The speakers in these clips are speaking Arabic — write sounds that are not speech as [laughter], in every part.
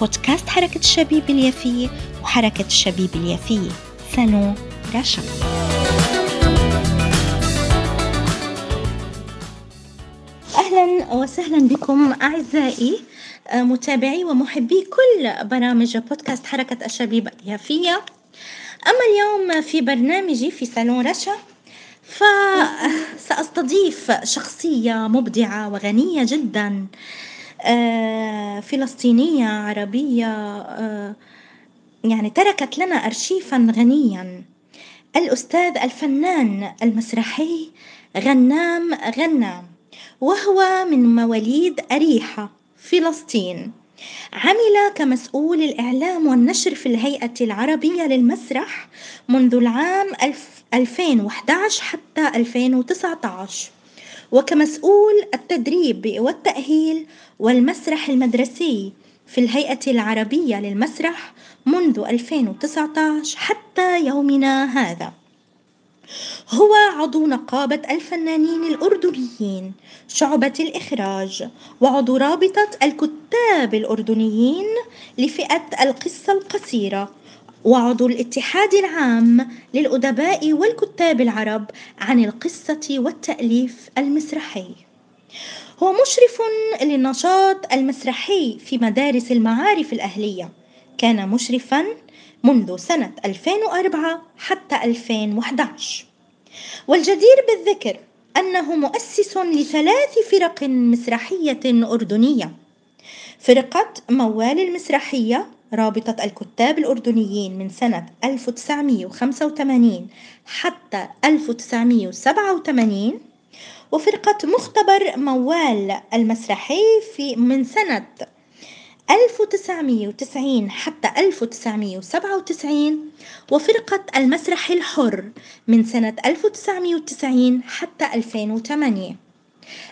بودكاست حركة الشبيب اليافية وحركة الشبيب اليافية سالون رشا أهلا وسهلا بكم أعزائي آه، متابعي ومحبي كل برامج بودكاست حركة الشبيب اليافية. أما اليوم في برنامجي في صالون رشا فسأستضيف شخصية مبدعة وغنية جدا فلسطينية عربية آه، يعني تركت لنا أرشيفا غنيا. الأستاذ الفنان المسرحي غنام غنام وهو من مواليد أريحة فلسطين. عمل كمسؤول الإعلام والنشر في الهيئة العربية للمسرح منذ العام 2011 حتى 2019 وكمسؤول التدريب والتأهيل والمسرح المدرسي في الهيئة العربية للمسرح منذ 2019 حتى يومنا هذا. هو عضو نقابة الفنانين الأردنيين شعبة الإخراج وعضو رابطة الكتاب الأردنيين لفئة القصة القصيرة وعضو الاتحاد العام للأدباء والكتاب العرب عن القصة والتأليف المسرحي. هو مشرف للنشاط المسرحي في مدارس المعارف الأهلية. كان مشرفا منذ سنة 2004 حتى 2011 والجدير بالذكر أنه مؤسس لثلاث فرق مسرحية أردنية. فرقة موال المسرحية رابطة الكتاب الأردنيين من سنة 1985 حتى 1987 وفرقة مختبر موال المسرحي في من سنة 1990 حتى 1997 وفرقة المسرح الحر من سنة 1990 حتى 2008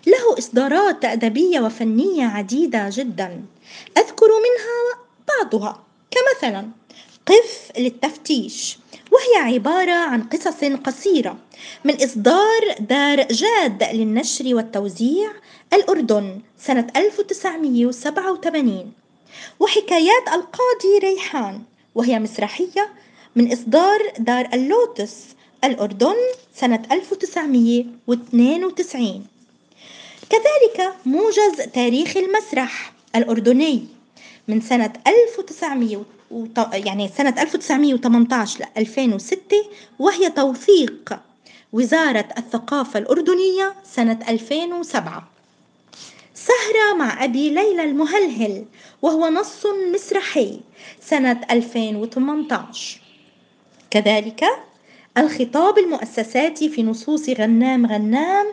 له إصدارات أدبية وفنية عديدة جدا. أذكر منها بعضها. كمثلا قف للتفتيش. وهي عبارة عن قصص قصيرة. من إصدار دار جاد للنشر والتوزيع الأردن سنة 1987 وحكايات القاضي ريحان. وهي مسرحية. من إصدار دار اللوتس الأردن سنة 1992 كذلك موجز تاريخ المسرح الأردني. من سنة 1900 يعني سنة 1918 ل 2006 وهي توثيق وزارة الثقافة الأردنية سنة 2007 سهرة مع أبي ليلى المهلهل وهو نص مسرحي سنة 2018 كذلك الخطاب المؤسساتي في نصوص غنام غنام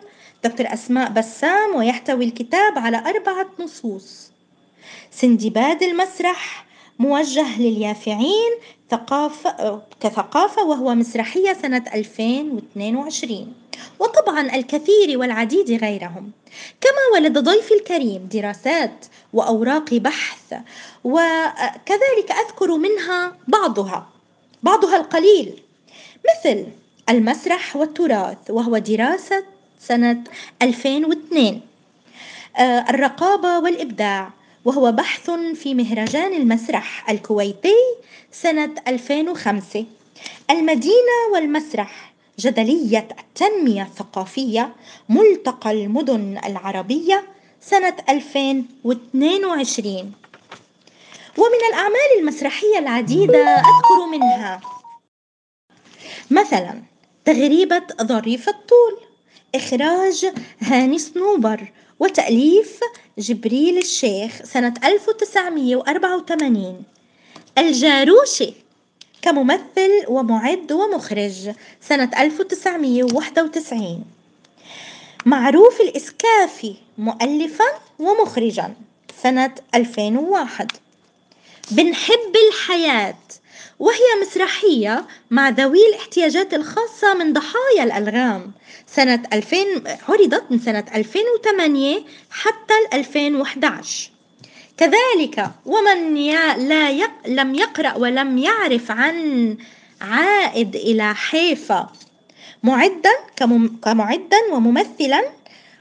دكتور أسماء بسام ويحتوي الكتاب على أربعة نصوص. سندباد المسرح موجه لليافعين ثقافة كثقافة وهو مسرحية سنة 2022 وطبعا الكثير والعديد غيرهم. كما ولد ضيفي الكريم دراسات وأوراق بحث وكذلك أذكر منها بعضها بعضها القليل. مثل المسرح والتراث وهو دراسة سنة 2002 آه، الرقابة والإبداع. وهو بحث في مهرجان المسرح الكويتي سنة 2005 المدينة والمسرح جدلية التنمية الثقافية ملتقى المدن العربية سنة 2022 ومن الأعمال المسرحية العديدة أذكر منها مثلا تغريبة ظريف الطول إخراج هاني صنوبر وتأليف جبريل الشيخ سنة 1984 الجاروشي كممثل ومعد ومخرج سنة 1991 معروف الإسكافي مؤلفا ومخرجا سنة 2001 بنحب الحياة وهي مسرحية مع ذوي الاحتياجات الخاصة من ضحايا الألغام. سنة 2000 عرضت من سنة 2008 حتى 2011 كذلك ومن لا يق... لم يقرأ ولم يعرف عن عائد إلى حيفا. معدا كمم... كمعدا وممثلا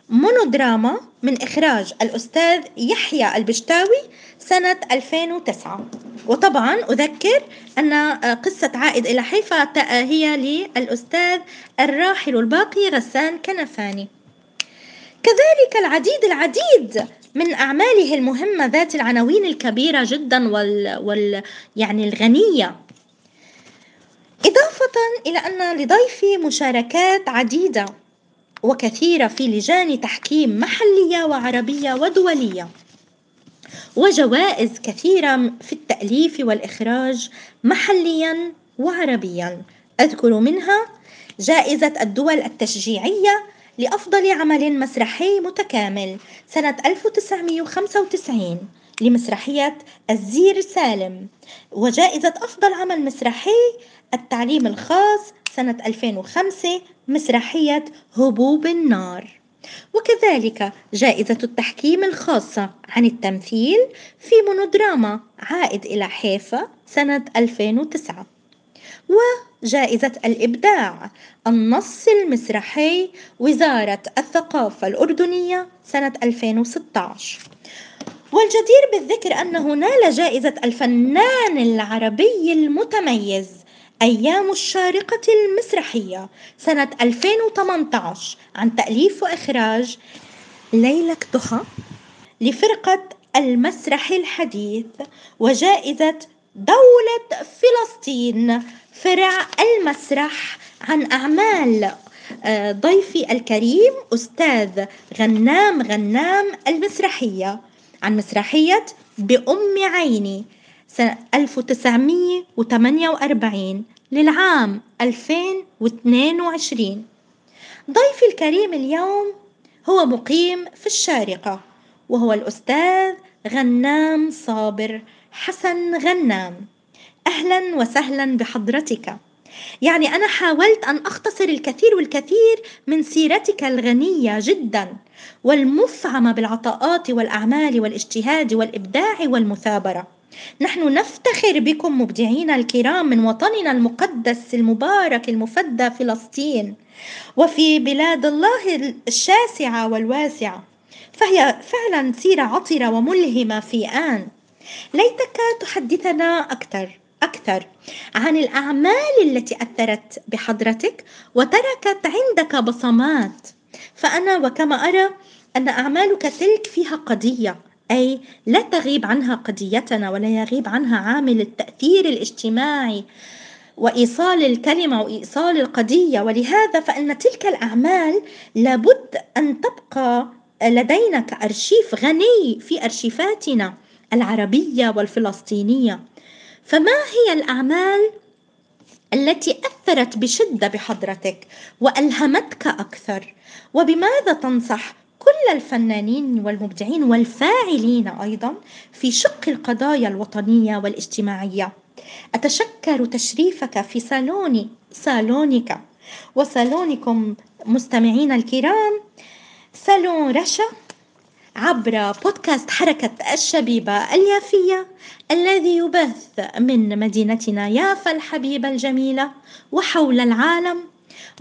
مونودراما من إخراج الأستاذ يحيى البشتاوي سنة 2009 وطبعا أذكر أن قصة عائد إلى حيفا هي للأستاذ الراحل الباقي غسان كنفاني. كذلك العديد العديد من أعماله المهمة ذات العناوين الكبيرة جدا وال, وال يعني الغنية. إضافة إلى أن لضيفي مشاركات عديدة. وكثيرة في لجان تحكيم محلية وعربية ودولية. وجوائز كثيرة في التأليف والإخراج محليا وعربيا. أذكر منها جائزة الدول التشجيعية لأفضل عمل مسرحي متكامل سنة 1995 لمسرحية الزير سالم وجائزة أفضل عمل مسرحي التعليم الخاص سنة 2005 مسرحية هبوب النار. وكذلك جائزة التحكيم الخاصة عن التمثيل في مونودراما عائد إلى حيفا سنة 2009 وجائزة الإبداع النص المسرحي وزارة الثقافة الأردنية سنة 2016 والجدير بالذكر أنه نال جائزة الفنان العربي المتميز أيام الشارقة المسرحية سنة 2018 عن تأليف وإخراج ليلى ضحى لفرقة المسرح الحديث وجائزة دولة فلسطين فرع المسرح عن أعمال آه، ضيفي الكريم أستاذ غنام غنام المسرحية عن مسرحية بأم عيني. سنة 1948 للعام 2022 ضيفي الكريم اليوم هو مقيم في الشارقة وهو الأستاذ غنام صابر حسن غنام. أهلا وسهلا بحضرتك. يعني أنا حاولت أن أختصر الكثير والكثير من سيرتك الغنية جدا والمفعمة بالعطاءات والأعمال والاجتهاد والإبداع والمثابرة. نحن نفتخر بكم مبدعين الكرام من وطننا المقدس المبارك المفدى فلسطين وفي بلاد الله الشاسعة والواسعة فهي فعلا سيرة عطرة وملهمة في آن. ليتك تحدثنا أكثر أكثر عن الأعمال التي أثرت بحضرتك وتركت عندك بصمات. فأنا وكما أرى أن أعمالك تلك فيها قضية أي لا تغيب عنها قضيتنا ولا يغيب عنها عامل التأثير الاجتماعي وإيصال الكلمة وإيصال القضية. ولهذا فإن تلك الأعمال لابد أن تبقى لدينا كأرشيف غني في أرشيفاتنا العربية والفلسطينية. فما هي الأعمال التي أثرت بشدة بحضرتك وألهمتك أكثر؟ وبماذا تنصح كل الفنانين والمبدعين والفاعلين أيضا في شق القضايا الوطنية والاجتماعية. أتشكر تشريفك في صالوني صالونك وصالونكم مستمعينا الكرام. صالون رشا عبر بودكاست حركة الشبيبة اليافية الذي يبث من مدينتنا يافا الحبيبة الجميلة وحول العالم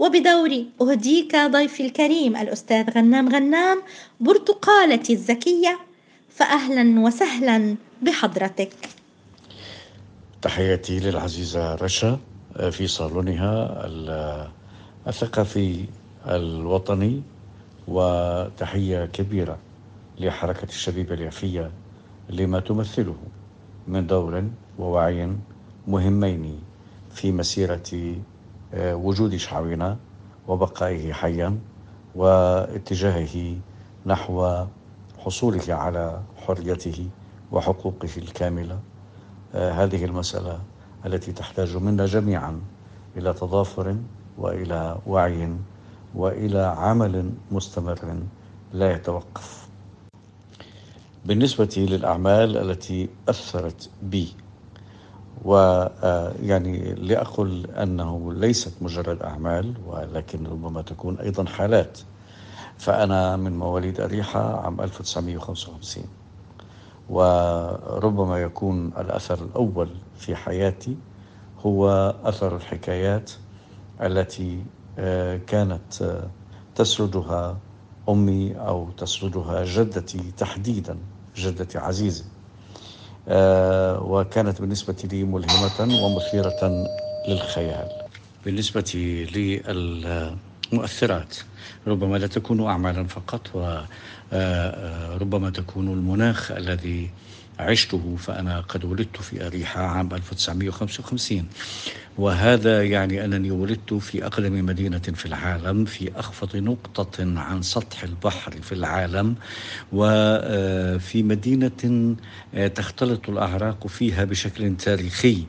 وبدوري أهديك ضيفي الكريم الأستاذ غنام غنام برتقالتي الزكية. فأهلا وسهلا بحضرتك. تحياتي للعزيزة رشا في صالونها الثقافي الوطني وتحية كبيرة لحركة الشبيبة اليافية لما تمثله من دور ووعي مهمين في مسيرة آه، وجود شعبنا وبقائه حيا واتجاهه نحو حصوله على حريته وحقوقه الكاملة. آه، هذه المسألة التي تحتاج منا جميعا إلى تضافر وإلى وعي وإلى عمل مستمر لا يتوقف. بالنسبة للأعمال التي أثرت بي ويعني لأقل أنه ليست مجرد أعمال ولكن ربما تكون أيضا حالات. فأنا من مواليد أريحة عام 1955 وربما يكون الأثر الأول في حياتي هو أثر الحكايات التي آه، كانت آه، تسردها أمي أو تسردها جدتي تحديدا جدتي عزيزة آه، وكانت بالنسبة لي ملهمة ومثيرة للخيال. بالنسبة للمؤثرات ربما لا تكون أعمالا فقط وربما تكون المناخ الذي عشته فأنا قد ولدت في أريحة عام 1955 وهذا يعني أنني ولدت في أقدم مدينة في العالم في أخفض نقطة عن سطح البحر في العالم وفي مدينة تختلط الأعراق فيها بشكل تاريخي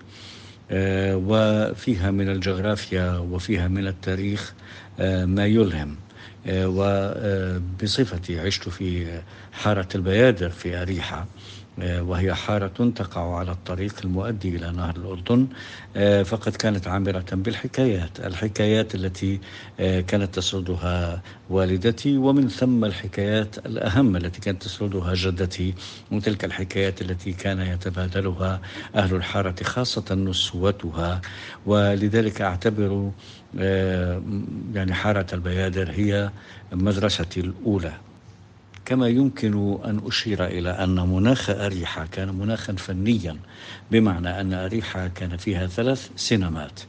وفيها من الجغرافيا وفيها من التاريخ ما يلهم. وبصفتي عشت في حارة البيادر في أريحة آه، وهي حارة تقع على الطريق المؤدي إلى نهر الأردن آه، فقد كانت عامرة بالحكايات الحكايات التي آه، كانت تسردها والدتي ومن ثم الحكايات الأهم التي كانت تسردها جدتي وتلك الحكايات التي كان يتبادلها أهل الحارة خاصة نسوتها ولذلك أعتبر يعني حارة البيادر هي مدرستي الأولى. كما يمكن أن أشير إلى أن مناخ أريحة كان مناخا فنيا بمعنى أن أريحة كان فيها ثلاث سينمات.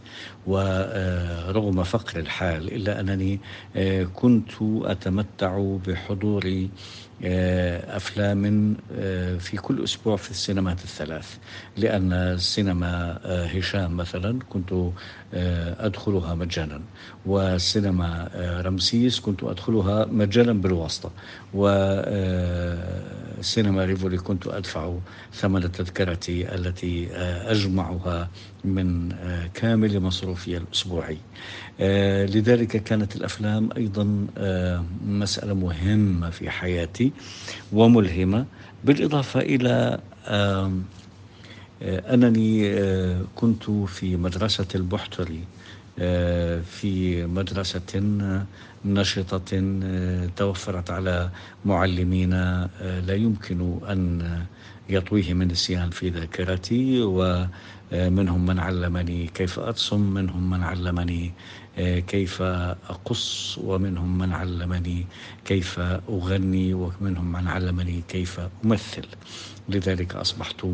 ورغم فقر الحال إلا أنني آه، كنت أتمتع بحضور آه، أفلام آه، في كل أسبوع في السينمات الثلاث. لأن سينما هشام مثلا كنت أدخلها مجانا. وسينما رمسيس كنت أدخلها مجانا بالواسطة. وسينما ريفولي كنت أدفع ثمن التذكرة التي أجمعها من كامل مصروفي الأسبوعي. آه، لذلك كانت الأفلام أيضا آه، مسألة مهمة في حياتي وملهمة بالإضافة إلى آه، أنني كنت في مدرسة البحتري في مدرسة نشطة توفرت على معلمين لا يمكن أن يطويه من السيان في ذاكرتي ومنهم من علمني كيف أرسم منهم من علمني آه، كيف أقص ومنهم من علمني كيف أغني ومنهم من علمني كيف أمثل. لذلك أصبحت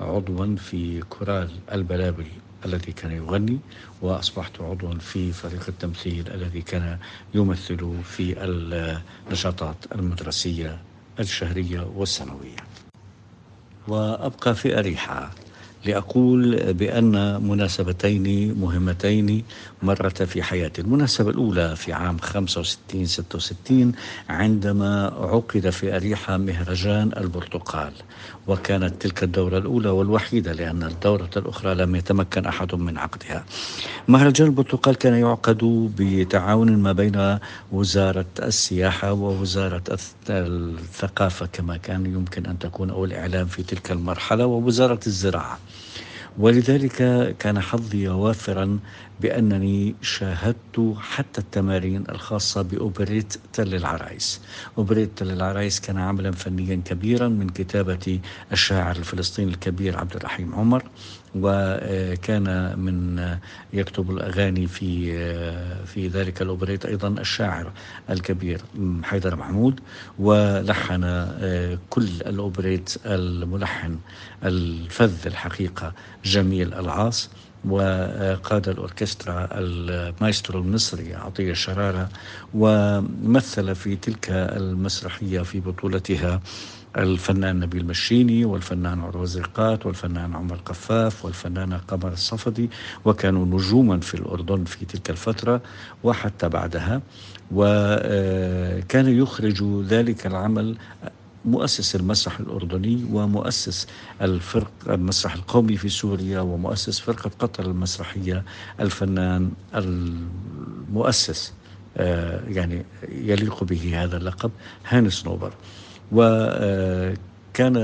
عضوا في كورال البلابل الذي كان يغني وأصبحت عضوا في فريق التمثيل الذي كان يمثل في النشاطات المدرسية الشهرية والسنوية. وأبقى في أريحا. لأقول بأن مناسبتين مهمتين مرتا في حياتي. المناسبة الأولى في عام 65 66 عندما عقد في أريحة مهرجان البرتقال. وكانت تلك الدورة الأولى والوحيدة لأن الدورة الأخرى لم يتمكن أحد من عقدها. مهرجان البرتقال كان يعقد بتعاون ما بين وزارة السياحة ووزارة الثقافة كما كان يمكن أن تكون أو الإعلام في تلك المرحلة ووزارة الزراعة. ولذلك كان حظي وافرا بأنني شاهدت حتى التمارين الخاصة بأوبريت تل العرايس. أوبريت تل العرايس كان عملا فنيا كبيرا من كتابة الشاعر الفلسطيني الكبير عبد الرحيم عمر. وكان من يكتب الأغاني في في ذلك الأوبريت أيضا الشاعر الكبير حيدر محمود ولحن كل الأوبريت الملحن الفذ الحقيقة جميل العاص وقاد الأوركسترا المايسترو المصري عطية شرارة ومثل في تلك المسرحية في بطولتها الفنان نبيل مشيني والفنان عروة زرقات والفنان عمر قفاف والفنانة قمر الصفدي وكانوا نجوما في الأردن في تلك الفترة وحتى بعدها. وكان يخرج ذلك العمل مؤسس المسرح الأردني ومؤسس الفرق المسرح القومي في سوريا ومؤسس فرقة قطر المسرحية. الفنان المؤسس آه، يعني يليق به هذا اللقب هانس نوبر. وكان كان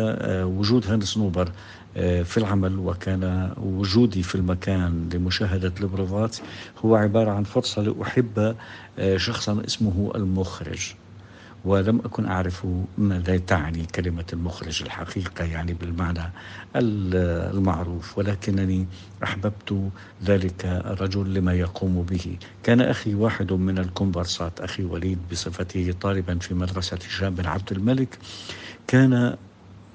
وجود هانس نوبر في العمل وكان وجودي في المكان لمشاهدة البروفات هو عبارة عن فرصة لأحب شخصا اسمه المخرج. ولم أكن أعرف ماذا تعني كلمة المخرج الحقيقة يعني بالمعنى المعروف. ولكنني أحببت ذلك الرجل لما يقوم به. كان أخي واحد من الكومبارسات أخي وليد بصفته طالبا في مدرسة هشام بن عبد الملك. كان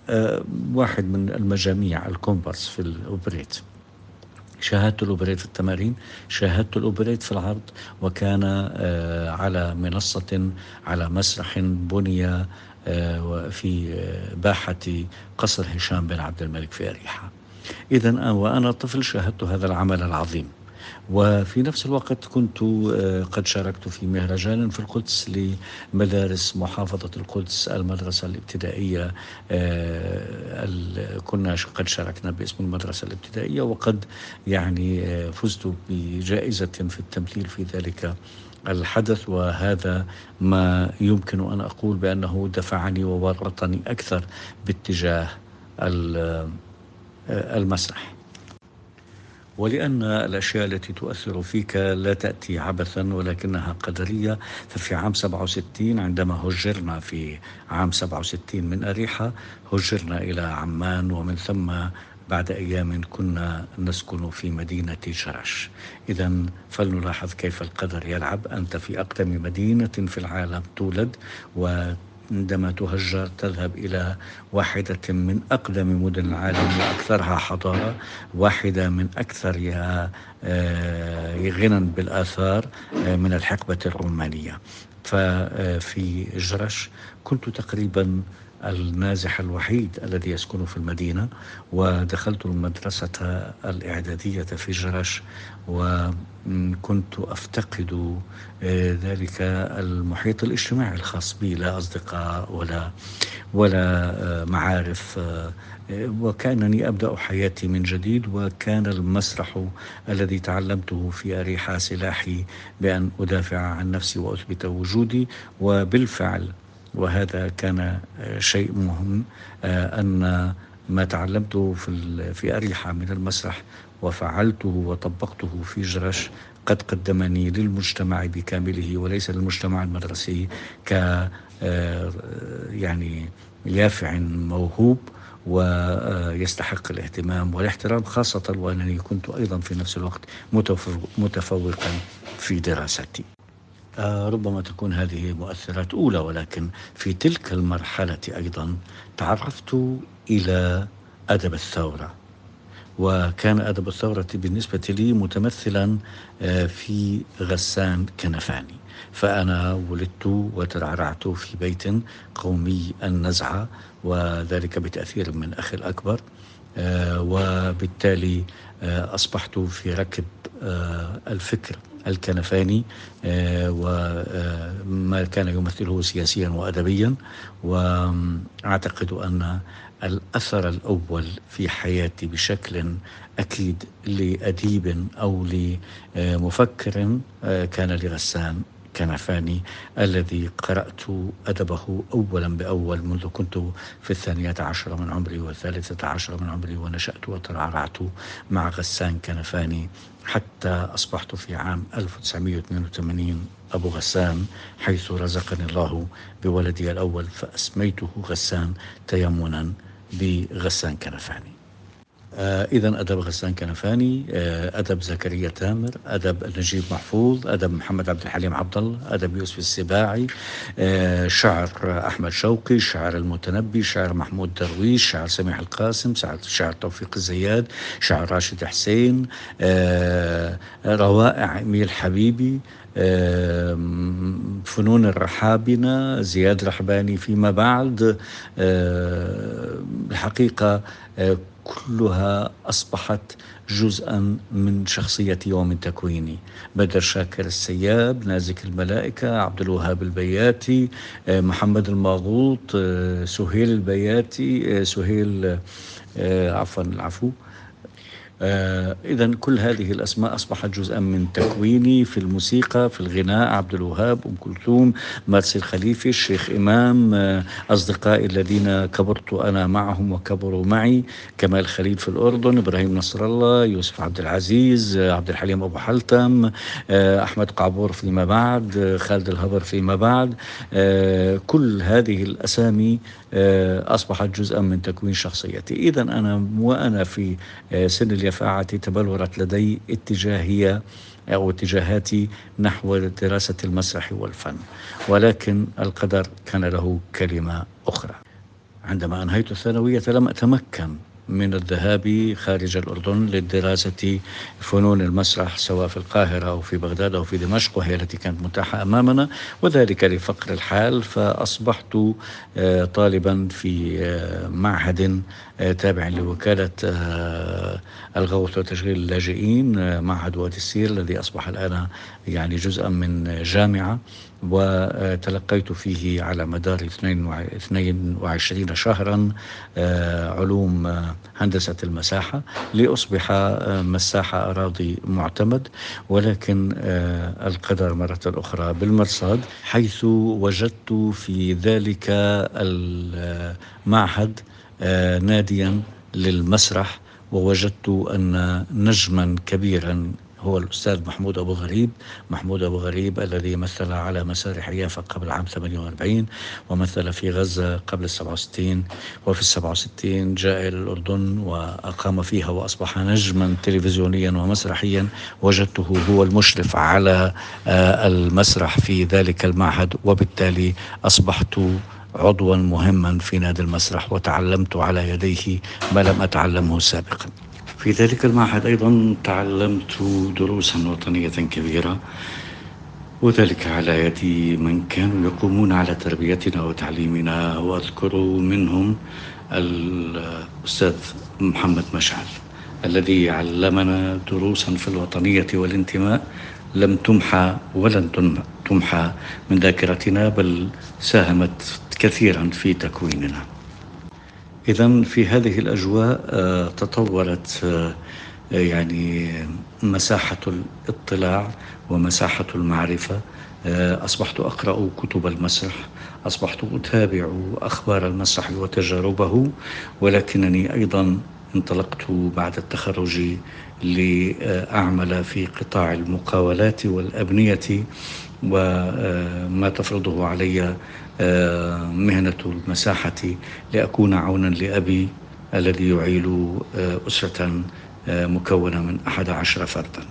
آه، واحد من المجاميع الكومبارس في الأوبريت. شاهدت الأوبريت في التمارين شاهدت الأوبريت في العرض وكان آه، على منصة على مسرح بني آه، في باحة قصر هشام بن عبد الملك في أريحة. إذا وأنا طفل شاهدت هذا العمل العظيم. وفي نفس الوقت كنت آه، قد شاركت في مهرجان في القدس لمدارس محافظة القدس المدرسة الابتدائية آه، كنا قد شاركنا باسم المدرسة الابتدائية وقد يعني آه، فزت بجائزة في التمثيل في ذلك الحدث. وهذا ما يمكن أن أقول بأنه دفعني وورطني أكثر باتجاه المسرح. ولأن الأشياء التي تؤثر فيك لا تأتي عبثا ولكنها قدرية. ففي عام 67 عندما هجرنا في عام 67 من أريحة هجرنا إلى عمان ومن ثم بعد أيام كنا نسكن في مدينة جرش. إذا فلنلاحظ كيف القدر يلعب. أنت في أقدم مدينة في العالم تولد و عندما تهجر تذهب إلى واحدة من أقدم مدن العالم وأكثرها حضارة واحدة من أكثرها آه، غنى بالآثار آه، من الحقبة الرومانية ففي جرش كنت تقريبا النازح الوحيد الذي يسكن في المدينة ودخلت المدرسة الإعدادية في جرش وكنت أفتقد آه، ذلك المحيط الاجتماعي الخاص بي لا أصدقاء ولا ولا آه، معارف آه، وكأنني أبدأ حياتي من جديد وكان المسرح الذي تعلمته في أريحة سلاحي بأن أدافع عن نفسي وأثبت وجودي. وبالفعل وهذا كان شيء مهم أن ما تعلمته في في أريحة من المسرح وفعلته وطبقته في جرش قد قدمني للمجتمع بكامله وليس للمجتمع المدرسي ك يعني يافع موهوب ويستحق الاهتمام والاحترام خاصة وأنني كنت أيضا في نفس الوقت متفوقا في دراستي. آه، ربما تكون هذه مؤثرات أولى ولكن في تلك المرحلة أيضا تعرفت إلى أدب الثورة. وكان أدب الثورة بالنسبة لي متمثلا آه، في غسان كنفاني. فأنا ولدت وترعرعت في بيت قومي النزعة وذلك بتأثير من أخي الأكبر آه، وبالتالي أصبحت في ركب الفكر الكنفاني آه، وما كان يمثله سياسيا وادبيا. وأعتقد أن الأثر الأول في حياتي بشكل أكيد لأديب أو لمفكر آه، كان لغسان كنفاني الذي قرأت أدبه أولا بأول منذ كنت في الثانية عشر من عمري والثالثة عشر من عمري ونشأت وترعرعت مع غسان كنفاني حتى أصبحت في عام 1982 أبو غسان حيث رزقني الله بولدي الأول فأسميته غسان تيمنا. بغسان كنفاني. آه إذا أدب غسان كنفاني آه أدب زكريا تامر أدب نجيب محفوظ أدب محمد عبد الحليم عبد الله أدب يوسف السباعي آه شعر أحمد شوقي شعر المتنبي شعر محمود درويش شعر سميح القاسم شعر, توفيق الزياد شعر راشد حسين آه روائع ميل حبيبي آه، فنون الرحابنة زياد رحباني فيما بعد آه، الحقيقة آه، كلها أصبحت جزءا من شخصيتي ومن تكويني بدر شاكر السياب نازك الملائكة عبد الوهاب البياتي آه، محمد الماغوط آه، سهيل البياتي آه، سهيل عفوا العفو. إذا كل هذه الأسماء أصبحت جزءا من تكويني في الموسيقى في الغناء عبد الوهاب أم كلثوم مارسي الخليفي الشيخ إمام آه أصدقائي الذين كبرت أنا معهم وكبروا معي كمال خليل في الأردن إبراهيم نصر الله يوسف عبد العزيز آه عبد الحليم أبو حلتم آه أحمد قعبور فيما بعد آه خالد الهبر فيما بعد آه كل هذه الأسامي آه أصبحت جزءا من تكوين شخصيتي. إذا أنا وأنا في آه سن اليفاعة تبلورت لدي اتجاهية أو اتجاهاتي نحو دراسة المسرح والفن ولكن القدر كان له كلمة أخرى. عندما أنهيت الثانوية لم أتمكن من الذهاب خارج الأردن للدراسة فنون المسرح سواء في القاهرة أو في بغداد أو في دمشق وهي التي كانت متاحة أمامنا وذلك لفقر الحال. فأصبحت طالبا في معهد تابع لوكالة الغوث وتشغيل اللاجئين معهد وادي السير الذي أصبح الآن يعني جزءا من جامعة. وتلقيت فيه على مدار 22 شهرا علوم هندسة المساحة لأصبح مساح أراضي معتمد ولكن القدر مرة أخرى بالمرصاد حيث وجدت في ذلك المعهد ناديا للمسرح ووجدت أن نجما كبيرا هو الأستاذ محمود أبو غريب. محمود أبو غريب الذي مثل على مسارح يافا قبل عام 48 ومثل في غزة قبل 67 وفي 67 جاء إلى الأردن وأقام فيها وأصبح نجما تلفزيونيا ومسرحيا. وجدته هو المشرف على المسرح في ذلك المعهد وبالتالي أصبحت عضوا مهما في نادي المسرح وتعلمت على يديه ما لم أتعلمه سابقا. في ذلك المعهد أيضا تعلمت دروسا وطنية كبيرة وذلك على يد من كانوا يقومون على تربيتنا وتعليمنا وأذكر منهم الأستاذ محمد مشعل الذي علمنا دروسا في الوطنية والانتماء لم تمحى ولن تمحى من ذاكرتنا بل ساهمت كثيرا في تكويننا. إذا في هذه الأجواء تطورت يعني مساحة الاطلاع ومساحة المعرفة. أصبحت أقرأ كتب المسرح أصبحت أتابع أخبار المسرح وتجاربه ولكنني أيضا انطلقت بعد التخرج لأعمل في قطاع المقاولات والأبنية وما تفرضه علي مهنة المساحة لأكون عونا لأبي الذي يعيل أسرة مكونة من أحد عشر فردا.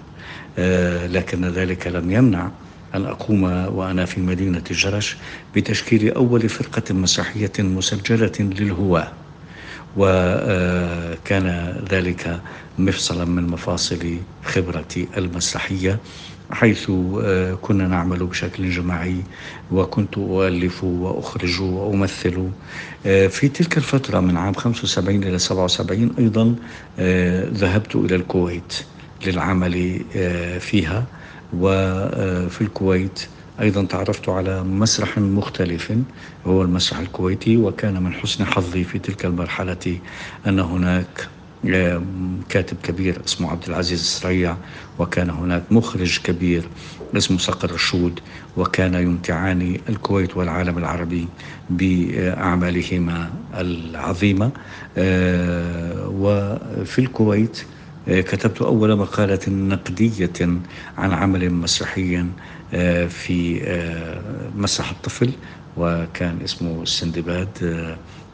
لكن ذلك لم يمنع أن أقوم وأنا في مدينة جرش بتشكيل أول فرقة مسرحية مسجلة للهواة. وكان ذلك مفصلا من مفاصل خبرتي المسرحية. حيث كنا نعمل بشكل جماعي وكنت أؤلف وأخرج وأمثل. في تلك الفترة من عام 75 إلى 77 أيضا ذهبت إلى الكويت للعمل فيها. وفي الكويت أيضا تعرفت على مسرح مختلف هو المسرح الكويتي وكان من حسن حظي في تلك المرحلة أن هناك كاتب كبير اسمه عبد العزيز السريع وكان هناك مخرج كبير اسمه صقر رشود وكان يمتعان الكويت والعالم العربي بأعمالهما العظيمة. وفي الكويت كتبت أول مقالة نقدية عن عمل مسرحي في مسرح الطفل وكان اسمه السندباد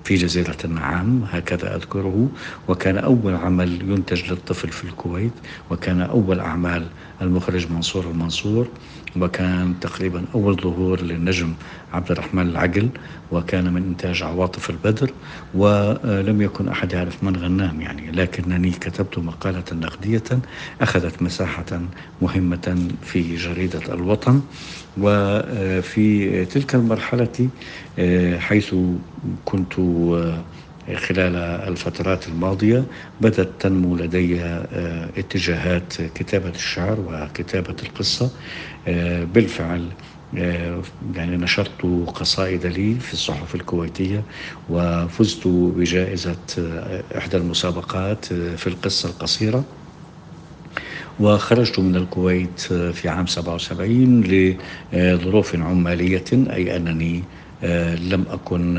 في جزيرة النعام هكذا أذكره. وكان أول عمل ينتج للطفل في الكويت وكان أول أعمال المخرج منصور المنصور. وكان تقريبا أول ظهور للنجم عبد الرحمن العقل وكان من إنتاج عواطف البدر ولم يكن أحد يعرف من غنام يعني لكنني كتبت مقالة نقدية أخذت مساحة مهمة في جريدة الوطن. وفي تلك المرحلة حيث كنت خلال الفترات الماضية بدأت تنمو لدي اتجاهات كتابة الشعر وكتابة القصة. بالفعل يعني نشرت قصائد لي في الصحف الكويتية وفزت بجائزة إحدى المسابقات في القصة القصيرة. وخرجت من الكويت في عام 77 لظروف عمالية أي أنني لم أكن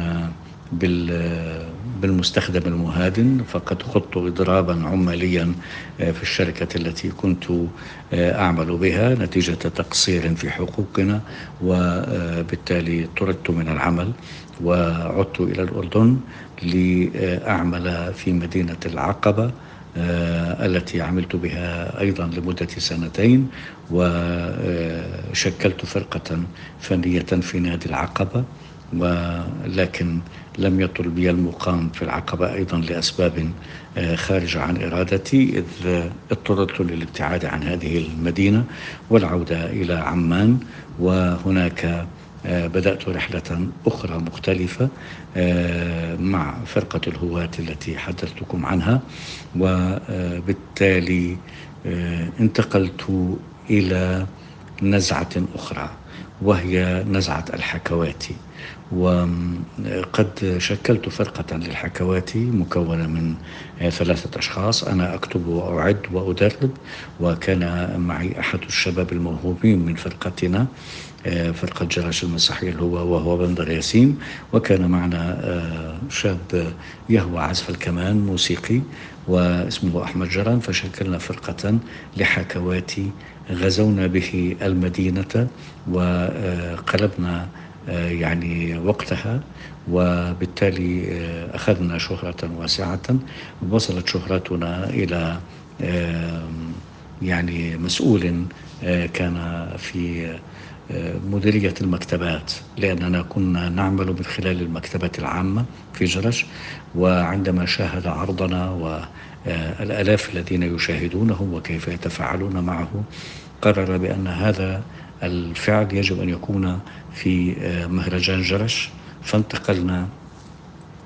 بالمستخدم المهادن فقد خضت إضرابا عماليا في الشركة التي كنت أعمل بها نتيجة تقصير في حقوقنا وبالتالي طردت من العمل وعدت إلى الأردن لأعمل في مدينة العقبة التي عملت بها أيضا لمدة سنتين وشكلت فرقة فنية في نادي العقبة ولكن لم يطل بي المقام في العقبة أيضا لأسباب خارجة عن إرادتي إذ اضطررت للابتعاد عن هذه المدينة والعودة إلى عمان وهناك بدأت رحلة أخرى مختلفة مع فرقة الهواة التي حدثتكم عنها وبالتالي انتقلت إلى نزعة أخرى. وهي نزعة الحكواتي. وقد شكلت فرقة للحكواتي مكونة من ثلاثة أشخاص. أنا أكتب وأعد وأدرب وكان معي أحد الشباب الموهوبين من فرقتنا فرقة جراش المسيحية هو وهو بندر ياسين. وكان معنا شاب يهوى عزف الكمان موسيقي واسمه أحمد جران. فشكلنا فرقة لحكواتي غزونا به المدينة وقلبنا يعني وقتها وبالتالي أخذنا شهرة واسعة وصلت شهرتنا إلى يعني مسؤول كان في مديرية المكتبات لأننا كنا نعمل من خلال المكتبة العامة في جرش وعندما شاهد عرضنا والآلاف الذين يشاهدونه وكيف يتفاعلون معه قرر بأن هذا الفعل يجب أن يكون في مهرجان جرش. فانتقلنا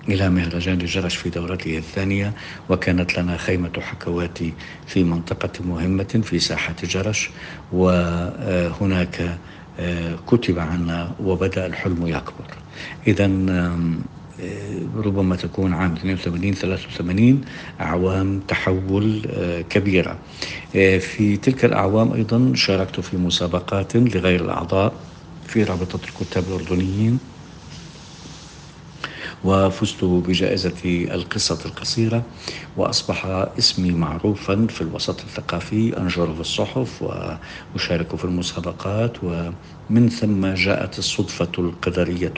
إلى مهرجان جرش في دورته الثانية وكانت لنا خيمة حكواتي في منطقة مهمة في ساحة جرش وهناك كتب عنا وبدأ الحلم يكبر. إذا ربما تكون عام 82 83 أعوام تحول كبيرة. في تلك الأعوام أيضا شاركت في مسابقات لغير الأعضاء في رابطة الكتاب الأردنيين وفزت بجائزة القصة القصيرة وأصبح اسمي معروفا في الوسط الثقافي أنشر في الصحف وأشارك في المسابقات ومن ثم جاءت الصدفة القدرية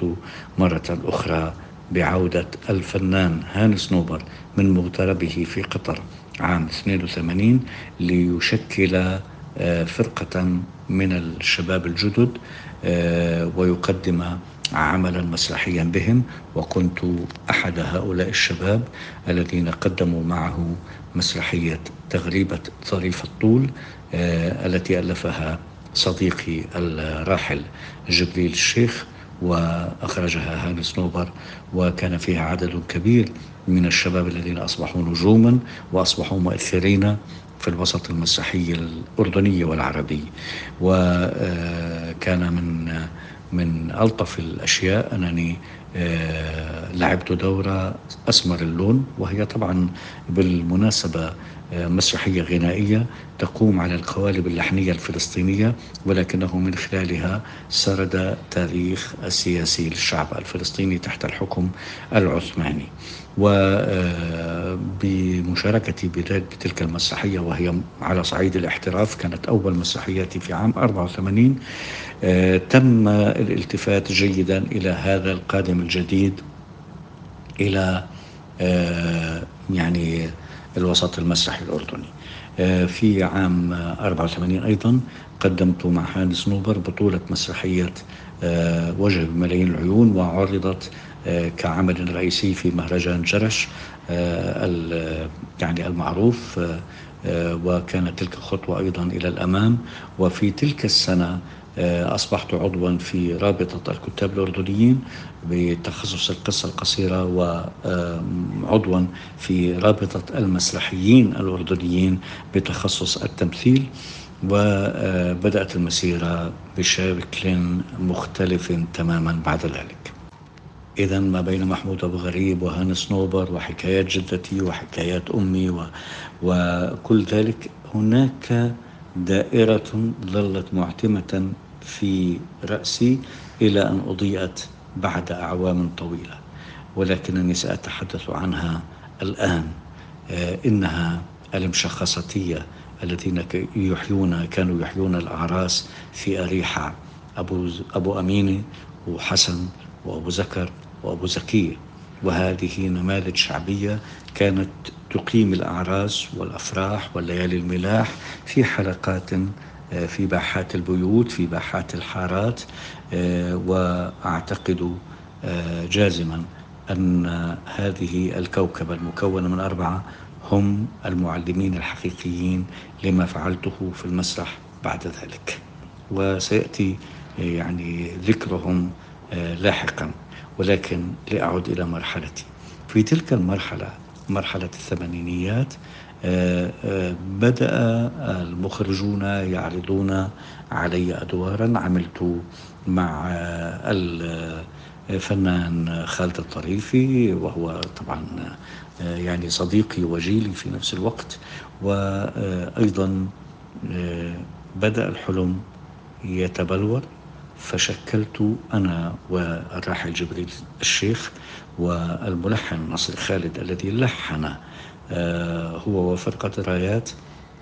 مرة أخرى بعودة الفنان هانس نوبر من مغتربه في قطر عام 82 ليشكل فرقة من الشباب الجدد ويقدم عملا مسرحيا بهم. وكنت أحد هؤلاء الشباب الذين قدموا معه مسرحية تغريبة ظريف الطول التي ألفها صديقي الراحل جبريل الشيخ. وأخرجها هانس نوبر وكان فيها عدد كبير من الشباب الذين أصبحوا نجوما وأصبحوا مؤثرين في الوسط المسرحي الأردني والعربي. وكان من من ألطف الأشياء أنني لعبت دورة أسمر اللون وهي طبعا بالمناسبة مسرحية غنائية تقوم على القوالب اللحنية الفلسطينية ولكنه من خلالها سرد تاريخ السياسي للشعب الفلسطيني تحت الحكم العثماني. وبمشاركتي بتلك المسرحية وهي على صعيد الاحتراف كانت أول مسرحياتي في عام 84 تم الالتفات جيدا إلى هذا القادم الجديد إلى يعني الوسط المسرحي الأردني. في عام 84 أيضا قدمت مع هانس نوبر بطولة مسرحية وجه بملايين العيون وعرضت كعمل رئيسي في مهرجان جرش يعني المعروف وكانت تلك خطوة أيضا إلى الأمام. وفي تلك السنة أصبحت عضوا في رابطة الكتاب الأردنيين بتخصص القصة القصيرة وعضوا في رابطة المسرحيين الأردنيين بتخصص التمثيل وبدأت المسيرة بشكل مختلف تماما بعد ذلك. إذا ما بين محمود أبو غريب وهانس نوبر وحكايات جدتي وحكايات أمي و... وكل ذلك هناك دائرة ظلت معتمة في رأسي إلى أن أضيئت بعد أعوام طويلة ولكنني سأتحدث عنها الآن. آه، إنها المشخصاتية الذين يحيون كانوا يحيون الأعراس في أريحة أبو, أبو أمينة وحسن وأبو زكر وأبو زكية وهذه نماذج شعبية كانت تقيم الأعراس والأفراح والليالي الملاح في حلقات في باحات البيوت في باحات الحارات آه، وأعتقد آه، جازما أن هذه الكوكبة المكونة من أربعة هم المعلمين الحقيقيين لما فعلته في المسرح بعد ذلك. وسيأتي يعني ذكرهم لاحقا ولكن لأعود إلى مرحلتي. في تلك المرحلة مرحلة الثمانينيات آه، آه، بدأ المخرجون يعرضون علي أدوارا عملت مع الفنان خالد الطريفي وهو طبعا آه، يعني صديقي وجيلي في نفس الوقت وأيضا بدأ الحلم يتبلور فشكلت أنا والراحل جبريل الشيخ والملحن نصر خالد الذي لحن آه، هو وفرقة رايات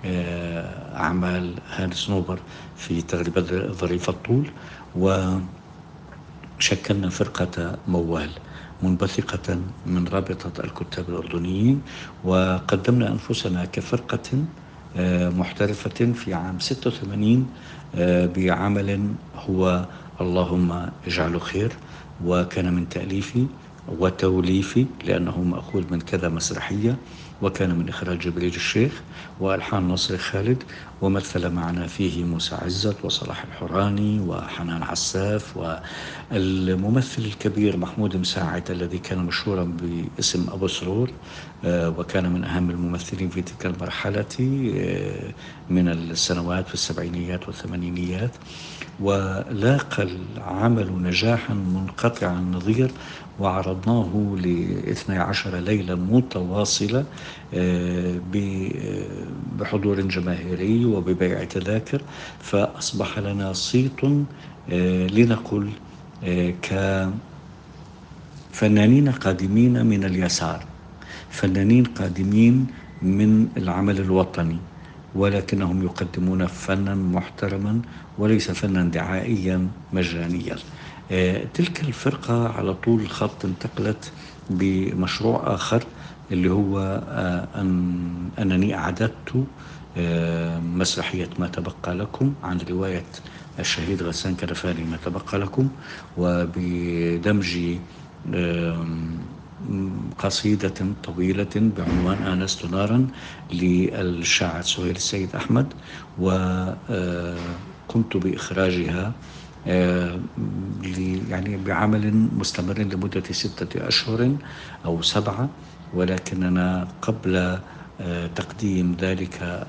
آه، أعمال هانس نوبر في تغريبة ظريف الطول وشكلنا فرقة موال منبثقة من رابطة الكتاب الأردنيين وقدمنا أنفسنا كفرقة آه، محترفة في عام 86 بعمل هو اللهم اجعله خير وكان من تأليفي وتوليفي لأنه مأخوذ من كذا مسرحية. وكان من إخراج جبريل الشيخ وألحان نصر خالد ومثل معنا فيه موسى عزت وصلاح الحراني وحنان عساف والممثل الكبير محمود مساعد الذي كان مشهورا باسم أبو سرور آه، وكان من أهم الممثلين في تلك المرحلة آه، من السنوات في السبعينيات والثمانينيات. ولاقى العمل نجاحا منقطع النظير وعرضناه لاثني عشر ليلة متواصلة آه، بحضور جماهيري وببيع تذاكر فأصبح لنا صيت آه، لنقل آه، كفنانين قادمين من اليسار فنانين قادمين من العمل الوطني. ولكنهم يقدمون فنا محترما وليس فنا دعائيا مجانيا. آه، تلك الفرقة على طول الخط انتقلت بمشروع آخر اللي هو آه، أن أنني أعددت آه، مسرحية ما تبقى لكم عن رواية الشهيد غسان كرفاني ما تبقى لكم وبدمج قصيدة طويلة بعنوان آنست نارا للشاعر سهيل السيد أحمد وقمت بإخراجها آه، يعني بعمل مستمر لمدة ستة أشهر أو سبعة ولكننا قبل آه، تقديم ذلك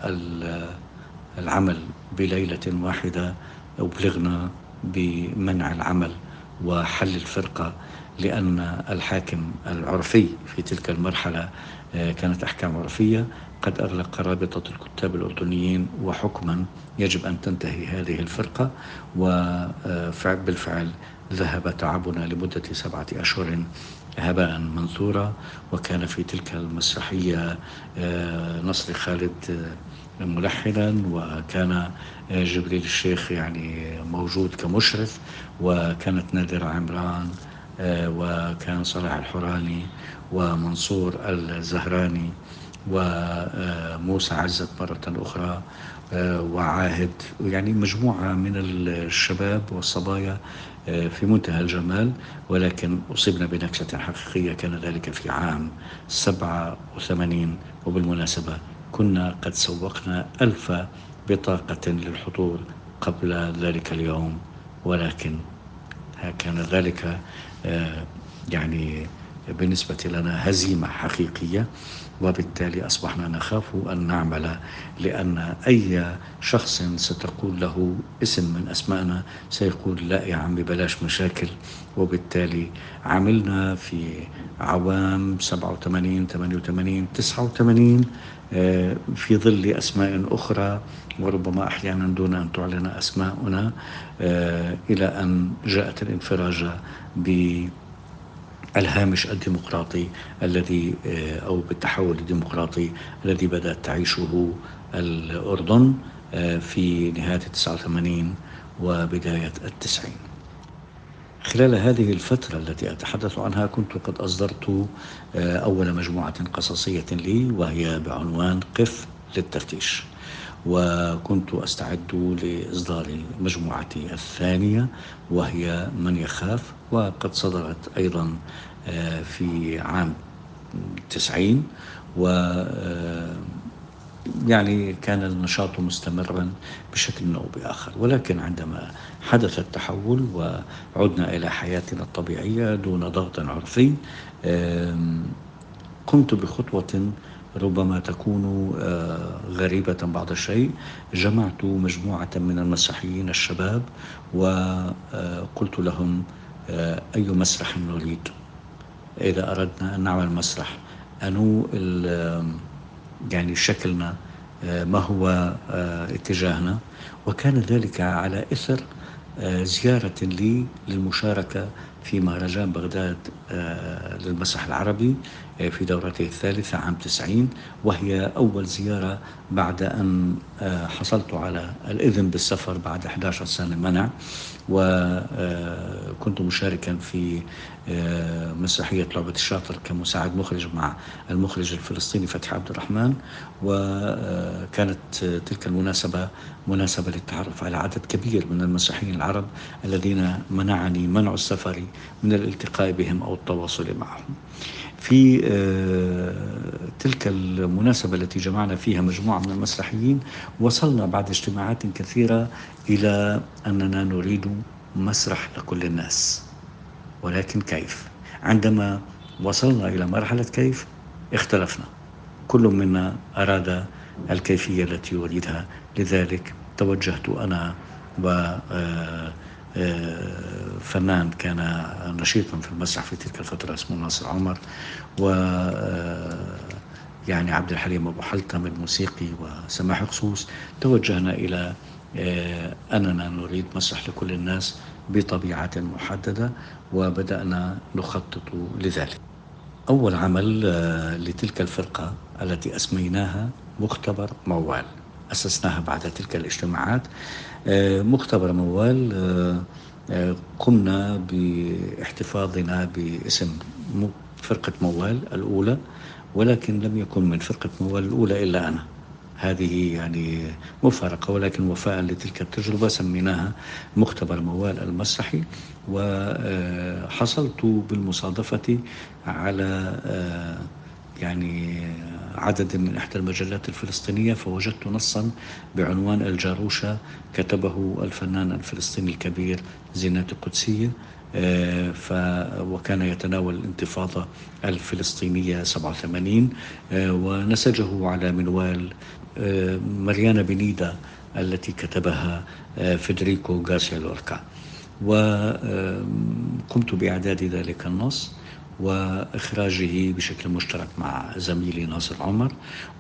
العمل بليلة واحدة أبلغنا بمنع العمل وحل الفرقة. لأن الحاكم العرفي في تلك المرحلة آه، كانت أحكام عرفية. قد أغلق رابطة الكتاب الأردنيين وحكما يجب أن تنتهي هذه الفرقة. وبالفعل ذهب تعبنا لمدة سبعة أشهر هباء منثورا. وكان في تلك المسرحية آه، نصر خالد آه، ملحنا. وكان جبريل الشيخ يعني موجود كمشرف. وكانت نادرة عمران آه، وكان صلاح الحراني ومنصور الزهراني وموسى عزت مرة أخرى آه، وعاهد يعني مجموعة من الشباب والصبايا آه، في منتهى الجمال. ولكن أصبنا بنكسة حقيقية كان ذلك في عام 87 وبالمناسبة كنا قد سوقنا ألف بطاقة للحضور قبل ذلك اليوم. ولكن كان ذلك آه، يعني بالنسبة لنا هزيمة حقيقية وبالتالي أصبحنا نخاف أن نعمل لأن أي شخص ستقول له اسم من أسمائنا سيقول لا يا عمي بلاش مشاكل. وبالتالي عملنا في عوام 87 88 89 في ظل أسماء أخرى وربما أحيانا دون أن تعلن أسماؤنا آه، إلى أن جاءت الانفراجة بالهامش الديمقراطي الذي آه، أو بالتحول الديمقراطي الذي بدأت تعيشه الأردن آه، في نهاية 89 وبداية التسعين. خلال هذه الفترة التي أتحدث عنها كنت قد أصدرت أول مجموعة قصصية لي وهي بعنوان قف للتفتيش. وكنت أستعد لإصدار مجموعتي الثانية وهي من يخاف وقد صدرت أيضا آه، في عام تسعين. و آه، يعني كان النشاط مستمرا بشكل أو بآخر. ولكن عندما حدث التحول وعدنا إلى حياتنا الطبيعية دون ضغط عرفي قمت بخطوة ربما تكون آه، غريبة بعض الشيء. جمعت مجموعة من المسرحيين الشباب وقلت لهم آه، أي مسرح نريد؟ إذا أردنا أن نعمل مسرح أنو يعني شكلنا آه، ما هو اتجاهنا؟ وكان ذلك على إثر زيارة لي للمشاركة في مهرجان بغداد للمسرح العربي في دورته الثالثة عام 90 وهي أول زيارة بعد أن آه، حصلت على الإذن بالسفر بعد 11 سنة منع. وكنت مشاركا في آه، مسرحية لعبة الشاطر كمساعد مخرج مع المخرج الفلسطيني فتحي عبد الرحمن. وكانت تلك المناسبة مناسبة للتعرف على عدد كبير من المسرحيين العرب الذين منعني منع السفر من الالتقاء بهم أو التواصل معهم. في آه، تلك المناسبة التي جمعنا فيها مجموعة من المسرحيين وصلنا بعد اجتماعات كثيرة إلى أننا نريد مسرح لكل الناس. ولكن كيف؟ عندما وصلنا إلى مرحلة كيف؟ اختلفنا. كل منا أراد الكيفية التي يريدها. لذلك توجهت أنا و آه، فنان كان نشيطا في المسرح في تلك الفترة اسمه ناصر عمر. و آه، يعني عبد الحليم أبو حلتم الموسيقي وسماح خصوص. توجهنا إلى آه، أننا نريد مسرح لكل الناس بطبيعة محددة وبدأنا نخطط لذلك. أول عمل لتلك الفرقة التي أسميناها مختبر موال أسسناها بعد تلك الاجتماعات. آه، مختبر موال آه، آه، قمنا باحتفاظنا باسم فرقة موال الأولى ولكن لم يكن من فرقة موال الأولى إلا أنا. هذه يعني مفارقة ولكن وفاء لتلك التجربة سميناها مختبر موال المسرحي. وحصلت بالمصادفة على يعني عدد من إحدى المجلات الفلسطينية فوجدت نصا بعنوان الجاروشة كتبه الفنان الفلسطيني الكبير زينات القدسية. آه، ف وكان يتناول الانتفاضة الفلسطينية 87 آه، ونسجه على منوال آه، مريانا بنيدا التي كتبها فيدريكو غارسيا لوركا. وقمت بإعداد ذلك النص. وإخراجه بشكل مشترك مع زميلي ناصر عمر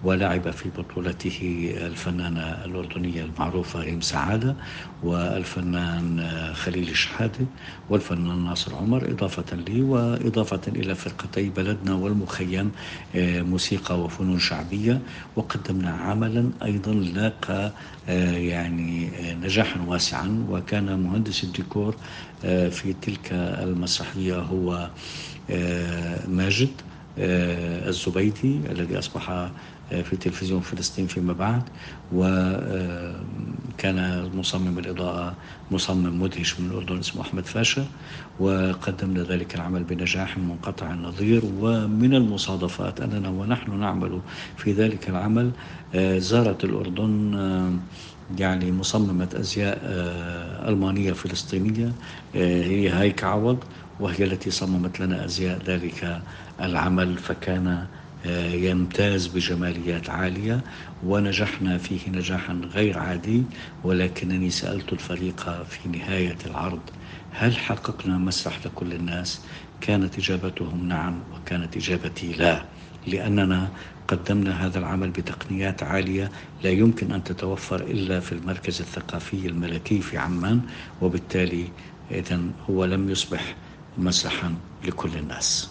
ولعب في بطولته الفنانة الأردنية المعروفة ريم سعادة والفنان خليل شحادة والفنان ناصر عمر إضافة لي وإضافة إلى فرقتي بلدنا والمخيم آه، موسيقى وفنون شعبية وقدمنا عملا أيضا لاقى يعني آه، نجاحا واسعا. وكان مهندس الديكور في تلك المسرحية هو آه، ماجد آه، الزبيدي الذي أصبح آه، في تلفزيون فلسطين فيما بعد. وكان مصمم الإضاءة مصمم مدهش من الأردن اسمه أحمد فاشا وقدمنا ذلك العمل بنجاح منقطع النظير ومن المصادفات أننا ونحن نعمل في ذلك العمل زارت الأردن يعني مصممة أزياء ألمانية فلسطينية هي هايك عوض وهي التي صممت لنا أزياء ذلك العمل فكان آه، يمتاز بجماليات عالية. ونجحنا فيه نجاحا غير عادي ولكنني سألت الفريق في نهاية العرض هل حققنا مسرح لكل الناس؟ كانت إجابتهم نعم وكانت إجابتي لا لأننا قدمنا هذا العمل بتقنيات عالية لا يمكن أن تتوفر إلا في المركز الثقافي الملكي في عمان وبالتالي إذا هو لم يصبح مسرحا لكل الناس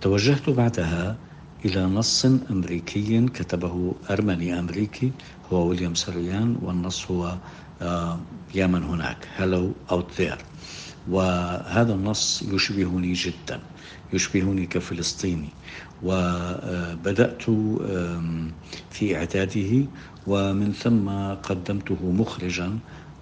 توجهت بعدها إلى نص أمريكي كتبه أرمني أمريكي هو ويليام سريان والنص هو آه، يا من هناك. Hello Out There. وهذا النص يشبهني جدا يشبهني كفلسطيني. وبدأت في إعداده ومن ثم قدمته مخرجا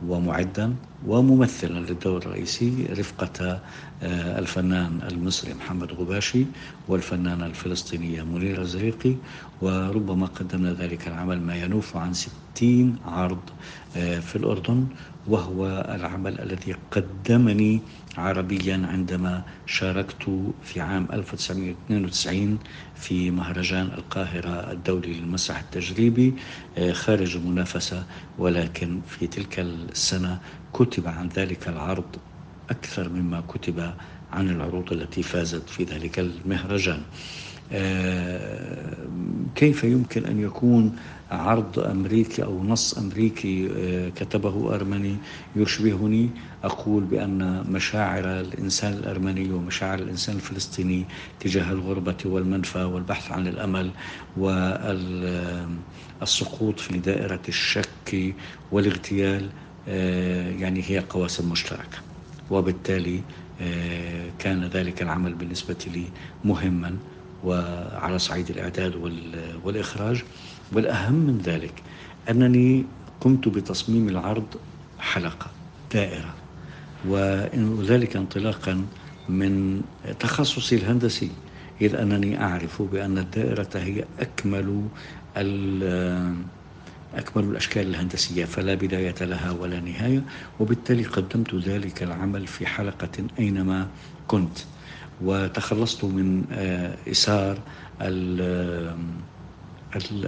ومعدا وممثلا للدور الرئيسي رفقة آه، الفنان المصري محمد غباشي والفنانة الفلسطينية منيرة زريقي وربما قدمنا ذلك العمل ما ينوف عن ستين عرض آه، في الأردن وهو العمل الذي قدمني عربيا عندما شاركت في عام 1992 في مهرجان القاهرة الدولي للمسرح التجريبي آه، خارج المنافسة ولكن في تلك السنة كتب عن ذلك العرض أكثر مما كتب عن العروض التي فازت في ذلك المهرجان. كيف يمكن أن يكون عرض أمريكي أو نص أمريكي آه، كتبه أرمني؟ يشبهني. أقول بأن مشاعر الإنسان الأرمني ومشاعر الإنسان الفلسطيني تجاه الغربة والمنفى والبحث عن الأمل والسقوط في دائرة الشك والاغتيال آه، يعني هي قواسم مشتركة. وبالتالي كان ذلك العمل بالنسبة لي مهما. وعلى صعيد الإعداد والإخراج. والأهم من ذلك أنني قمت بتصميم العرض حلقة دائرة وذلك انطلاقا من تخصصي الهندسي إذ أنني أعرف بأن الدائرة هي أكمل أكمل الأشكال الهندسية فلا بداية لها ولا نهاية وبالتالي قدمت ذلك العمل في حلقة أينما كنت. وتخلصت من آه، إسار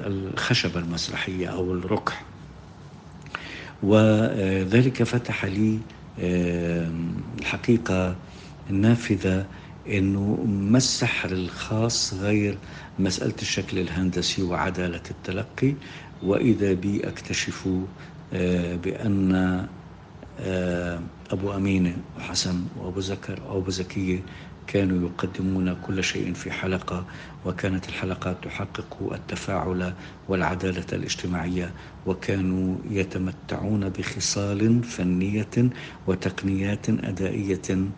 الخشبة المسرحية أو الركح. وذلك فتح لي الحقيقة النافذة أنه ما السحر الخاص غير مسألة الشكل الهندسي وعدالة التلقي. وإذا بي أكتشف آه، بأن آه، أبو أمينة وحسن وأبو زكر وأبو زكية كانوا يقدمون كل شيء في حلقة وكانت الحلقات تحقق التفاعل والعدالة الاجتماعية وكانوا يتمتعون بخصال فنية وتقنيات أدائية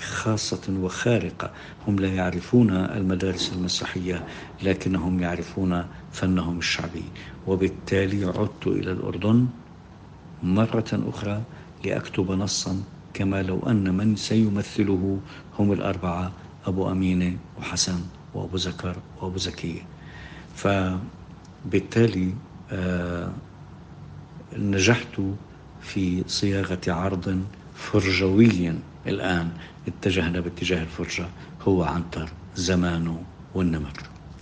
خاصة وخارقة. هم لا يعرفون المدارس المسرحية لكنهم يعرفون فنهم الشعبي. وبالتالي عدت إلى الأردن مرة أخرى لأكتب نصا كما لو أن من سيمثله هم الأربعة أبو أمينة وحسن وأبو زكر وأبو زكية فبالتالي آه نجحت في صياغة عرض فرجوي الآن اتجهنا باتجاه الفرجة هو عنتر زمانه والنمر.